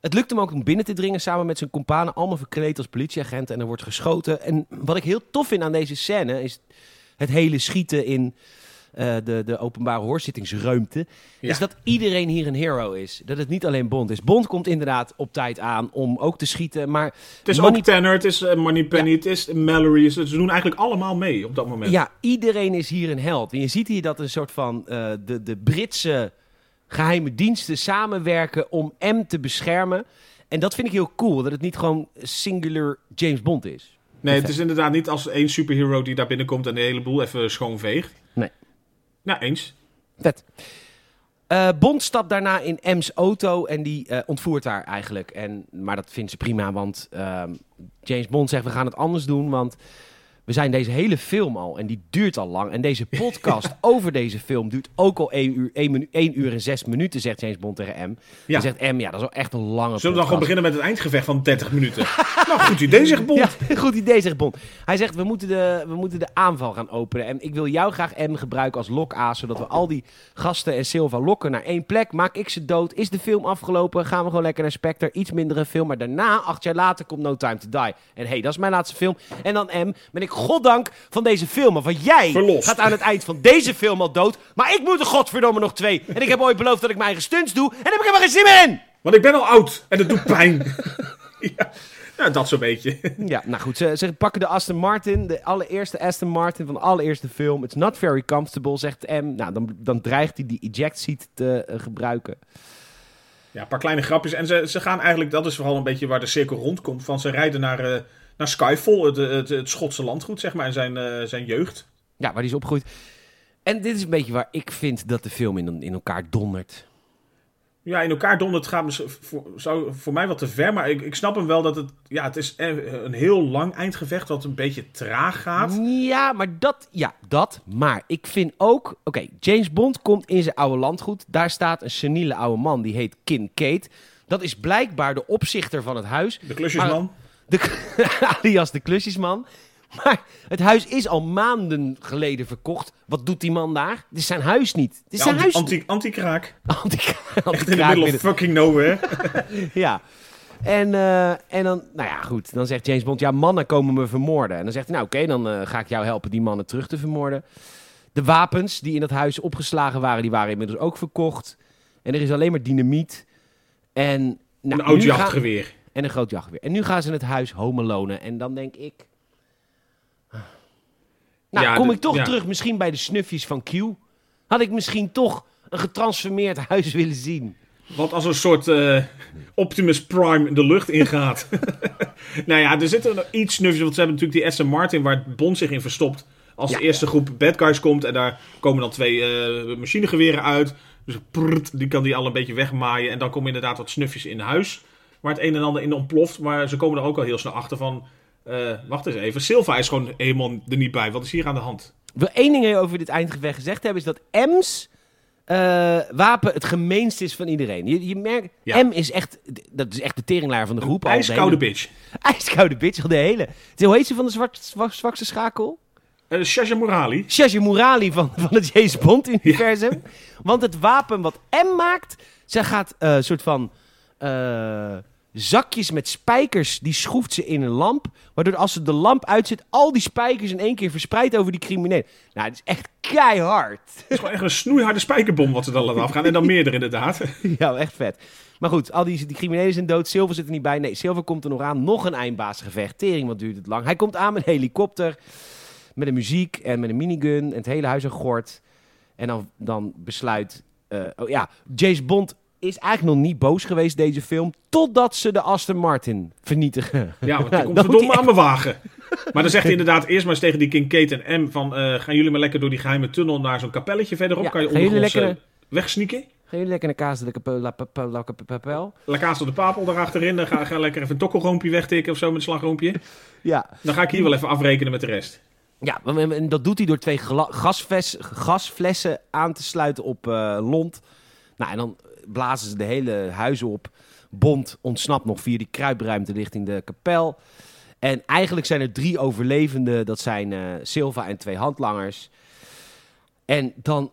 het lukt hem ook om binnen te dringen samen met zijn companen. Allemaal verkleed als politieagenten. En er wordt geschoten. En wat ik heel tof vind aan deze scène is het hele schieten in eh, de, de openbare hoorzittingsruimte. Ja. Is dat iedereen hier een hero is. Dat het niet alleen Bond is. Bond komt inderdaad op tijd aan om ook te schieten. Maar Het is Money- ook Tanner, het is eh, Moneypenny, het is Mallory. Ze ze doen eigenlijk allemaal mee op dat moment. Ja, iedereen is hier een held. En je ziet hier dat een soort van eh, de, de Britse geheime diensten samenwerken om M te beschermen. En dat vind ik heel cool, dat het niet gewoon singular James Bond is. Nee, het is inderdaad niet als één superhero die daar binnenkomt en de hele boel even schoonveegt. Nou, eens. Vet. Eh, Bond stapt daarna in M's auto en die eh, ontvoert haar eigenlijk. En, maar dat vindt ze prima, want ehm, James Bond zegt we gaan het anders doen, want we zijn deze hele film al en die duurt al lang. En deze podcast [LAUGHS] over deze film duurt ook al 1 uur, 1, minu- 1 uur en 6 minuten, zegt James Bond tegen M. Ja. Dan zegt M, ja, dat is wel echt een lange Zullen we dan gewoon beginnen met het eindgevecht van 30 minuten? [LAUGHS] nou, goed idee, zegt Bond. [LAUGHS] Ja, goed idee, zegt Bond. Hij zegt, we moeten, de, we moeten de aanval gaan openen. En ik wil jou graag M gebruiken als lokaas, zodat we al die gasten en Silva lokken naar één plek. Maak ik ze dood? Is de film afgelopen? Gaan we gewoon lekker naar Spectre? Iets mindere film. Maar daarna, acht jaar later, komt No Time to Die. En hey, dat is mijn laatste film. En dan M, ben ik goddank van deze film. Want jij Verlost. gaat aan het eind van deze film al dood. Maar ik moet er godverdomme nog twee. En ik heb ooit beloofd dat ik mijn eigen stunts doe. En daar heb ik helemaal geen zin meer in. Want ik ben al oud en het doet pijn. [LAUGHS] ja. ja, dat zo'n beetje. Ja, nou goed, ze, ze pakken de Aston Martin, de allereerste Aston Martin van de allereerste film. It's not very comfortable, zegt M. Nou, dan, dan dreigt hij die eject seat te eh, gebruiken. Ja, een paar kleine grapjes. En ze, ze gaan eigenlijk, dat is vooral een beetje waar de cirkel rondkomt. Van ze rijden naar, eh, naar Skyfall, het, het, het Schotse landgoed, zeg maar, en zijn, eh, zijn jeugd. Ja, waar die is opgegroeid. En dit is een beetje waar ik vind dat de film in, in elkaar dondert. Ja, in elkaar donderd gaat voor, zou voor mij wat te ver. Maar ik, ik snap hem wel dat het... Ja, het is een heel lang eindgevecht wat een beetje traag gaat. Ja, maar dat, ja, dat. Maar ik vind ook, oké, James Bond komt in zijn oude landgoed. Daar staat een seniele oude man, die heet Kincaid. Dat is blijkbaar de opzichter van het huis. De klusjesman. De, [LAUGHS] alias de klusjesman. Maar het huis is al maanden geleden verkocht. Wat doet die man daar? Het is zijn huis niet. Het is Ja, zijn anti, huis anti, anti-kraak. [LAUGHS] Anti- Echt in middle of fucking nowhere. [LAUGHS] Ja. En, eh, en dan, nou ja, goed. Dan zegt James Bond, ja, mannen komen me vermoorden. En dan zegt hij, nou oké, dan eh, ga ik jou helpen die mannen terug te vermoorden. De wapens die in dat huis opgeslagen waren, die waren inmiddels ook verkocht. En er is alleen maar dynamiet. En, nou, een oud jachtgeweer. En een groot jachtgeweer. En nu gaan ze het huis homelonen. En dan denk ik... Nou, Ja, kom ik toch ja. terug misschien bij de snufjes van Q. Had ik misschien toch een getransformeerd [LAUGHS] huis willen zien. Wat als een soort eh, Optimus Prime de lucht ingaat. [LAUGHS] nou ja, er zitten nog iets snufjes. Want ze hebben natuurlijk die Aston Martin waar Bond zich in verstopt. Als Ja. de eerste groep bad guys komt en daar komen dan twee eh, machinegeweren uit. Dus die kan die al een beetje wegmaaien. En dan komen inderdaad wat snufjes in huis. Waar het een en ander in ontploft. Maar ze komen er ook al heel snel achter van... Eh, wacht eens even. Silva is gewoon helemaal er niet bij. Wat is hier aan de hand? Ik wil één ding over dit eindgevecht gezegd hebben, is dat M's eh, wapen het gemeenst is van iedereen. Je, je merkt, Ja. M is echt, dat is echt de teringlaar van de groep. al de IJskoude hele- bitch. [LAUGHS] IJskoude bitch, al de hele. Hoe heet ze van de zwart, zwakste schakel? Uh, Shasha Morali. Shashi Murali van, van het James Bond-universum. Want het wapen wat M maakt, zij gaat eh, een soort van eh, zakjes met spijkers, die schroeft ze in een lamp. Waardoor als ze de lamp uitzet, al die spijkers in één keer verspreid over die criminelen. Nou, het is echt keihard. Het is gewoon echt een snoeiharde spijkerbom wat ze dan laten afgaan. En dan meerdere inderdaad. [LAUGHS] ja, echt vet. Maar goed, al die, die criminelen zijn dood. Silver zit er niet bij. Nee, Silver komt er nog aan. Nog een eindbaasgevecht. Tering, wat duurt het lang. Hij komt aan met een helikopter. Met een muziek en met een minigun. En het hele huis aan gort. En dan, dan besluit... eh, oh ja, James Bond is eigenlijk nog niet boos geweest deze film. Totdat ze de Aston Martin vernietigen. Ja, want die [LAUGHS] komt Dan verdomme aan mijn wagen. Maar dan zegt hij inderdaad eerst maar eens tegen die King Kate en M van... eh, gaan jullie maar lekker door die geheime tunnel naar zo'n kapelletje verderop? Ja, kan je ondergronds lekker- eh, wegsneaken? Gaan jullie lekker naar Kaas de Papel- La Casa de Papel daarachterin. Dan ga, ga lekker even een tokkelroompje wegtikken of zo met een slagroompje. Ja. Dan ga ik hier wel even afrekenen met de rest. Ja, en dat doet hij door twee gasflessen aan te sluiten op eh, lont. Nou, en dan blazen ze de hele huizen op. Bond ontsnapt nog via die kruipruimte richting de kapel. En eigenlijk zijn er drie overlevenden. Dat zijn eh, Silva en twee handlangers. En dan,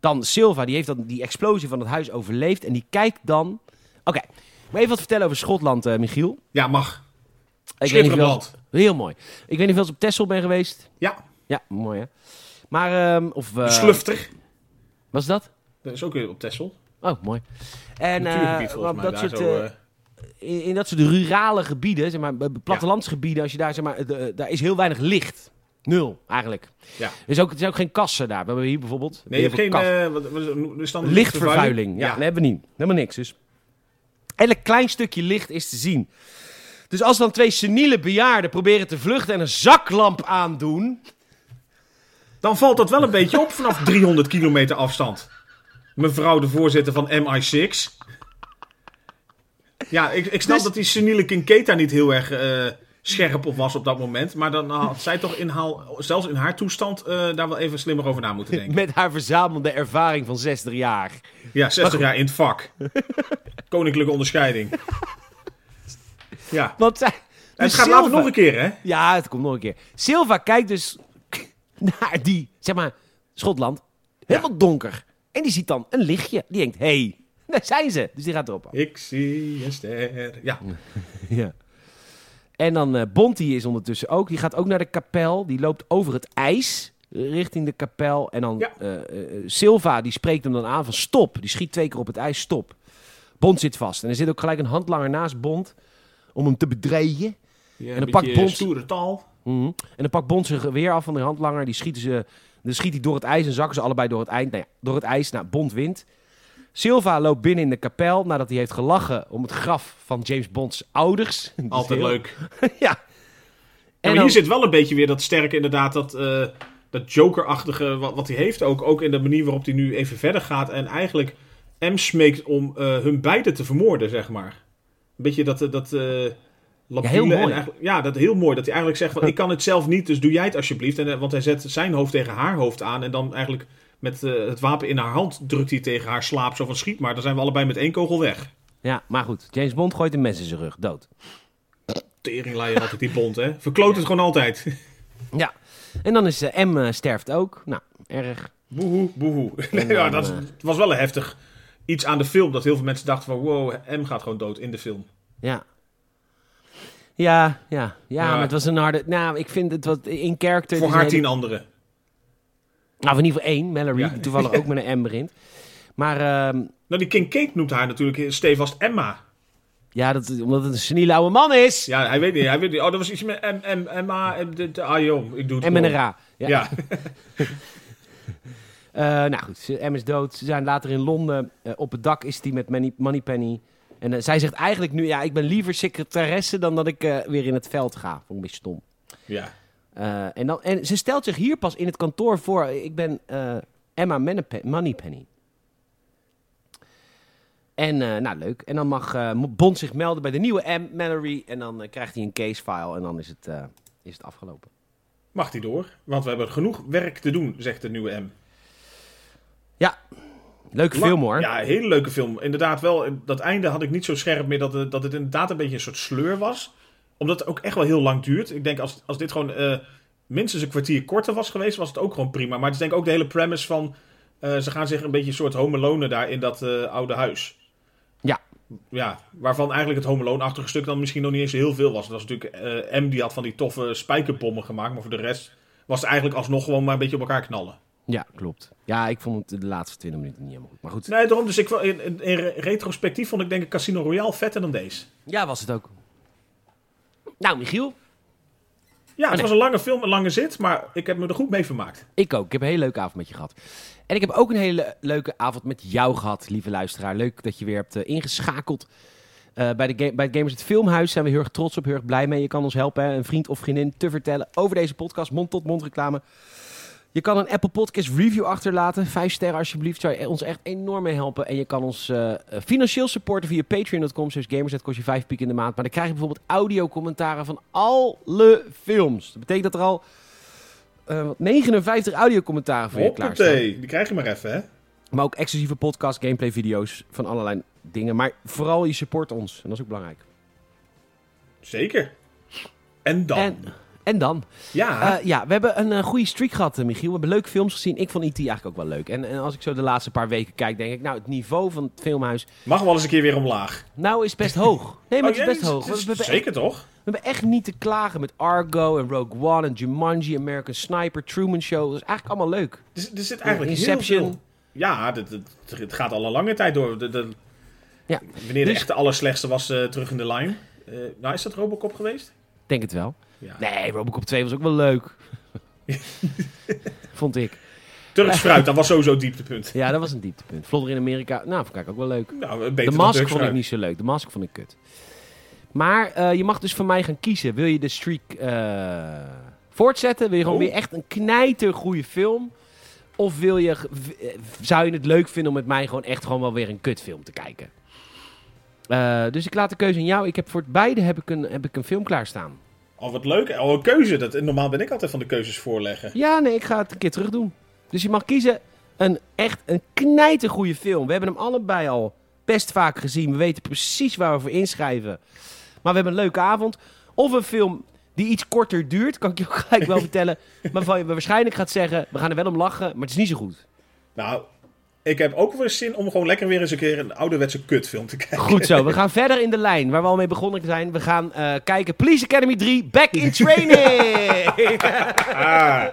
dan Silva, die heeft dan die explosie van het huis overleefd. En die kijkt dan... Oké, ik moet even wat vertellen over Schotland, eh, Michiel. Ja, mag. Ik weet niet wel- Heel mooi. Ik weet niet of je op Texel ben geweest. Ja, Ja, mooi hè. Maar, ehm, of... eh, Slufter. Was dat? Dat is ook weer op Texel. Oh, mooi. En eh, dat soort, zo, eh, eh, in, in dat soort rurale gebieden, zeg maar, plattelandsgebieden, als je daar, zeg maar, daar is heel weinig licht. Nul, eigenlijk. Ja. Er, is ook, er zijn ook geen kassen daar. We hebben hier bijvoorbeeld... nee, je hebt geen... wat, wat, wat lichtvervuiling. Ja, Ja. dat hebben we niet. Helemaal niks. Dus elk klein stukje licht is te zien. Dus als dan twee seniele bejaarden proberen te vluchten en een zaklamp aandoen... Dan valt dat wel een beetje op vanaf 300 kilometer afstand. Mevrouw de voorzitter van MI6. Ja, ik, ik snap Dus- dat die seniele Kinketa niet heel erg eh, scherp op was op dat moment. Maar dan had zij toch in haar, zelfs in haar toestand eh, daar wel even slimmer over na moeten [LAUGHS] denken. Met haar verzamelde ervaring van 60 jaar. Ja, 60 jaar in het vak. [LAUGHS] Koninklijke onderscheiding. [LAUGHS] Ja. Want zij, het dus gaat later Silva- nog een keer, hè? Ja, het komt nog een keer. Silva kijkt dus naar die, zeg maar, Schotland. Helemaal donker. En die ziet dan een lichtje. Die denkt, hé, hey, [LAUGHS] daar zijn ze. Dus die gaat erop af. Ik zie een ster. Ja, [LAUGHS] Ja. En dan Bonti is ondertussen ook. Die gaat ook naar de kapel. Die loopt over het ijs eh, richting de kapel. En dan Ja. eh, Silva, die spreekt hem dan aan van stop. Die schiet twee keer op het ijs, stop. Bond zit vast. En er zit ook gelijk een handlanger naast Bond om hem te bedreigen. Ja, dan een pakt Bond- stoere taal. Mhm. En dan pakt Bond zijn geweer af van de handlanger. Die schieten ze, dan schiet hij door het ijs en zakken ze allebei door het, eind, nou ja, door het ijs. Nou, Bond wint. Silva loopt binnen in de kapel nadat hij heeft gelachen om het graf van James Bonds ouders. [LAUGHS] Altijd heel- leuk. [LAUGHS] ja. En maar dan, hier zit wel een beetje weer dat sterke inderdaad, dat, eh, dat Joker-achtige wat, wat hij heeft ook. Ook in de manier waarop hij nu even verder gaat. En eigenlijk M smeekt om eh, hun beiden te vermoorden, zeg maar. Een beetje dat... eh, dat labiele heel mooi. En ja, dat heel mooi. Dat hij eigenlijk zegt van, ik kan het zelf niet, dus doe jij het alsjeblieft. En, eh, want hij zet zijn hoofd tegen haar hoofd aan. En dan eigenlijk met eh, het wapen in haar hand drukt hij tegen haar slaap. Zo van, schiet maar. Dan zijn we allebei met één kogel weg. ja, maar goed. James Bond gooit een mes in zijn rug. Dood. Teringleier [LAUGHS] altijd die bond, hè. Verkloot het gewoon altijd. [LAUGHS] Ja. En dan is eh, M sterft ook. Nou, erg. Boehoe, boehoe. Nee, [LAUGHS] dan, ja, dat het was wel een heftig iets aan de film. Dat heel veel mensen dachten van... Wow, M gaat gewoon dood in de film. Ja. Ja, ja, ja, maar het was een harde... Nou, ik vind het wat in character... Voor haar hele- tien anderen. Nou, in ieder geval één, Mallory, Ja. die toevallig [LAUGHS] ook met een M begint. Maar ehm, Nou, die King Kate noemt haar natuurlijk stevast Emma. ja, dat, omdat het een seniele oude man is. Ja, hij weet niet. Hij weet niet. Oh, dat was iets met M, M, Emma. M, de, ah, joh, ik doe het en gewoon. ra. Ja. Ja. [LAUGHS] Eh, nou goed, M is dood. Ze zijn later in Londen. Eh, op het dak is die met Money, Moneypenny. En eh, zij zegt eigenlijk nu, ja, ik ben liever secretaresse dan dat ik eh, weer in het veld ga. Vond ik een beetje stom. ja. Eh, en, dan, en ze stelt zich hier pas in het kantoor voor. Ik ben Emma Moneype- Moneypenny. En nou, leuk. En dan mag Bond zich melden bij de nieuwe M, Mallory. En dan krijgt hij een casefile en dan is het, is het afgelopen. Mag hij door? Want we hebben genoeg werk te doen, zegt de nieuwe M. Leuke film hoor. Ja, hele leuke film. Inderdaad wel, dat einde had ik niet zo scherp meer dat het, dat het inderdaad een beetje een soort sleur was. Omdat het ook echt wel heel lang duurt. Ik denk als, als dit gewoon eh, minstens een kwartier korter was geweest, was het ook gewoon prima. Maar het is denk ik ook de hele premise van, eh, ze gaan zich een beetje een soort home alone daar in dat eh, oude huis. Ja. Ja, waarvan eigenlijk het home alone-achtige stuk dan misschien nog niet eens heel veel was. Dat was natuurlijk, M die had van die toffe spijkerbommen gemaakt, maar voor de rest was het eigenlijk alsnog gewoon maar een beetje op elkaar knallen. Ja, klopt. Ja, ik vond het de laatste 20 minuten niet helemaal goed. Maar goed. Nee, daarom. Dus ik, in, in, in retrospectief vond ik denk ik Casino Royale vetter dan deze. Ja, was het ook. Nou, Michiel. Ja, het nee. was een lange film, een lange zit, maar ik heb me er goed mee vermaakt. Ik ook. Ik heb een hele leuke avond met je gehad. En ik heb ook een hele leuke avond met jou gehad, lieve luisteraar. Leuk dat je weer hebt eh, ingeschakeld. Eh, bij, de bij het Gamers het Filmhuis zijn we heel erg trots op, heel erg blij mee. Je kan ons helpen, hè, een vriend of vriendin te vertellen over deze podcast, mond-tot-mond reclame. Je kan een Apple Podcast review achterlaten. Vijf sterren alsjeblieft. Zou je ons echt enorm mee helpen. En je kan ons eh, eh, financieel supporten via patreon.com. Zoals Gamersnet kost je vijf piek in de maand. Maar dan krijg je bijvoorbeeld audiocommentaren van alle films. Dat betekent dat er al eh, wat 59 audiocommentaren voor je klaarstaan. Hoppatee, die krijg je maar even, hè? Maar ook exclusieve podcast, gameplay video's van allerlei dingen. Maar vooral je support ons. En dat is ook belangrijk. Zeker. En dan? En, en dan? ja, Eh, ja, we hebben een eh, goede streak gehad, eh, Michiel. We hebben leuke films gezien. Ik vond E.T. eigenlijk ook wel leuk. En, en als ik zo de laatste paar weken kijk, denk ik... Nou, het niveau van het filmhuis... mag wel eens een keer weer omlaag. Nou, is best hoog. Nee, maar Oh, het is best hoog. het is- We, we hebben Zeker toch? we hebben echt niet te klagen met Argo en Rogue One en Jumanji, American Sniper, Truman Show. Dat is eigenlijk allemaal leuk. Dus, er zit eigenlijk Inception. heel veel... Ja, dit- dit- het gaat al een lange tijd door. De, de- Ja, wanneer de dus- echt de allerslechtste was terug in de line. Nou, is dat Robocop geweest? Denk het wel. Ja. Nee, Robocop 2 was ook wel leuk. [LAUGHS] Vond ik. Turks fruit, dat was sowieso het dieptepunt. Ja, dat was een dieptepunt. Vlodder in Amerika, nou, vond ik ook wel leuk. Nou, De beter dan Mask vond ik niet zo leuk. De Mask vond ik kut. Maar eh, je mag dus van mij gaan kiezen. Wil je de streak eh, voortzetten? Wil je gewoon Oh. weer echt een knijtergoeie film? Of wil je, eh, zou je het leuk vinden om met mij gewoon echt gewoon wel weer een kutfilm te kijken? Eh, dus ik laat de keuze aan jou. Ik heb voor het beide heb ik een, heb ik een film klaarstaan. Oh, wat leuk. Oh, een keuze. Dat, normaal ben ik altijd van de keuzes voorleggen. Ja, nee, ik ga het een keer terug doen. Dus je mag kiezen een echt een knijtergoeie film. We hebben hem allebei al best vaak gezien. We weten precies waar we voor inschrijven. Maar we hebben een leuke avond. Of een film die iets korter duurt, kan ik je ook gelijk wel [LAUGHS] vertellen. Maar waarvan je waarschijnlijk gaat zeggen, we gaan er wel om lachen, maar het is niet zo goed. Nou, ik heb ook eens zin om gewoon lekker weer eens een keer een ouderwetse kutfilm te kijken. Goed zo, we [LAUGHS] gaan verder in de lijn waar we al mee begonnen zijn. We gaan eh, kijken Police Academy 3, Back in Training! [LAUGHS] Ah,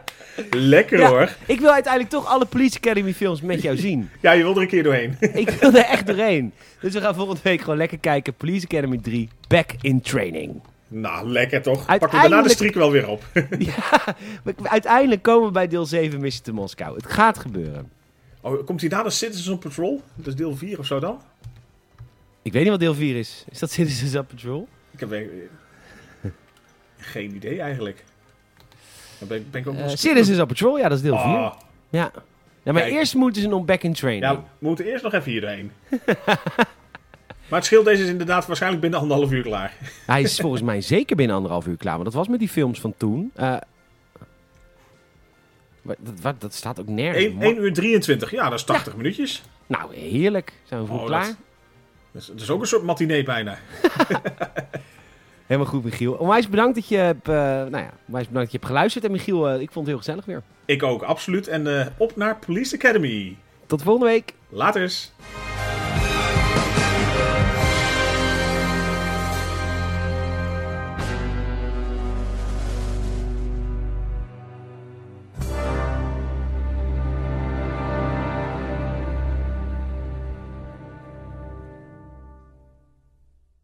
lekker Ja. hoor. ik wil uiteindelijk toch alle Police Academy films met jou zien. [LAUGHS] Ja, je wil er een keer doorheen. Ik wil er echt doorheen. Dus we gaan volgende week gewoon lekker kijken. Police Academy 3, Back in Training. nou, lekker toch. Pak we Uiteindelijk- daarna de strik wel weer op. ja, we- uiteindelijk komen we bij deel 7 Mission to Moskou. Het gaat gebeuren. Oh, komt hij na de Citizens on Patrol? Dat is deel 4 of zo dan? Ik weet niet wat deel 4 is. Is dat Citizens on Patrol? Ik heb eh, geen idee eigenlijk. Dan ben, ik- ben ik ook Eh Citizens on Patrol, ja, dat is deel 4. Ah, Ja. ja, maar Kijk. eerst moeten ze nog Back in Training. ja, we moeten eerst nog even hierheen. [LAUGHS] maar het scheelt, deze is inderdaad waarschijnlijk binnen anderhalf uur klaar. Hij is volgens mij zeker binnen anderhalf uur klaar. Maar dat was met die films van toen. Eh, wat, dat, wat, dat staat ook nergens. 1, Man. 1 uur 23, ja, dat is 80 minuutjes. Nou, heerlijk. Zijn we vroeg Oh, klaar? dat- Dat is, dat is ook een soort matinee bijna. [LAUGHS] Helemaal goed, Michiel. Onwijs bedankt dat je hebt, eh, nou ja, onwijs bedankt dat je hebt geluisterd. En Michiel, eh, ik vond het heel gezellig weer. Ik ook, absoluut. En eh, op naar Police Academy. Tot volgende week. Laters.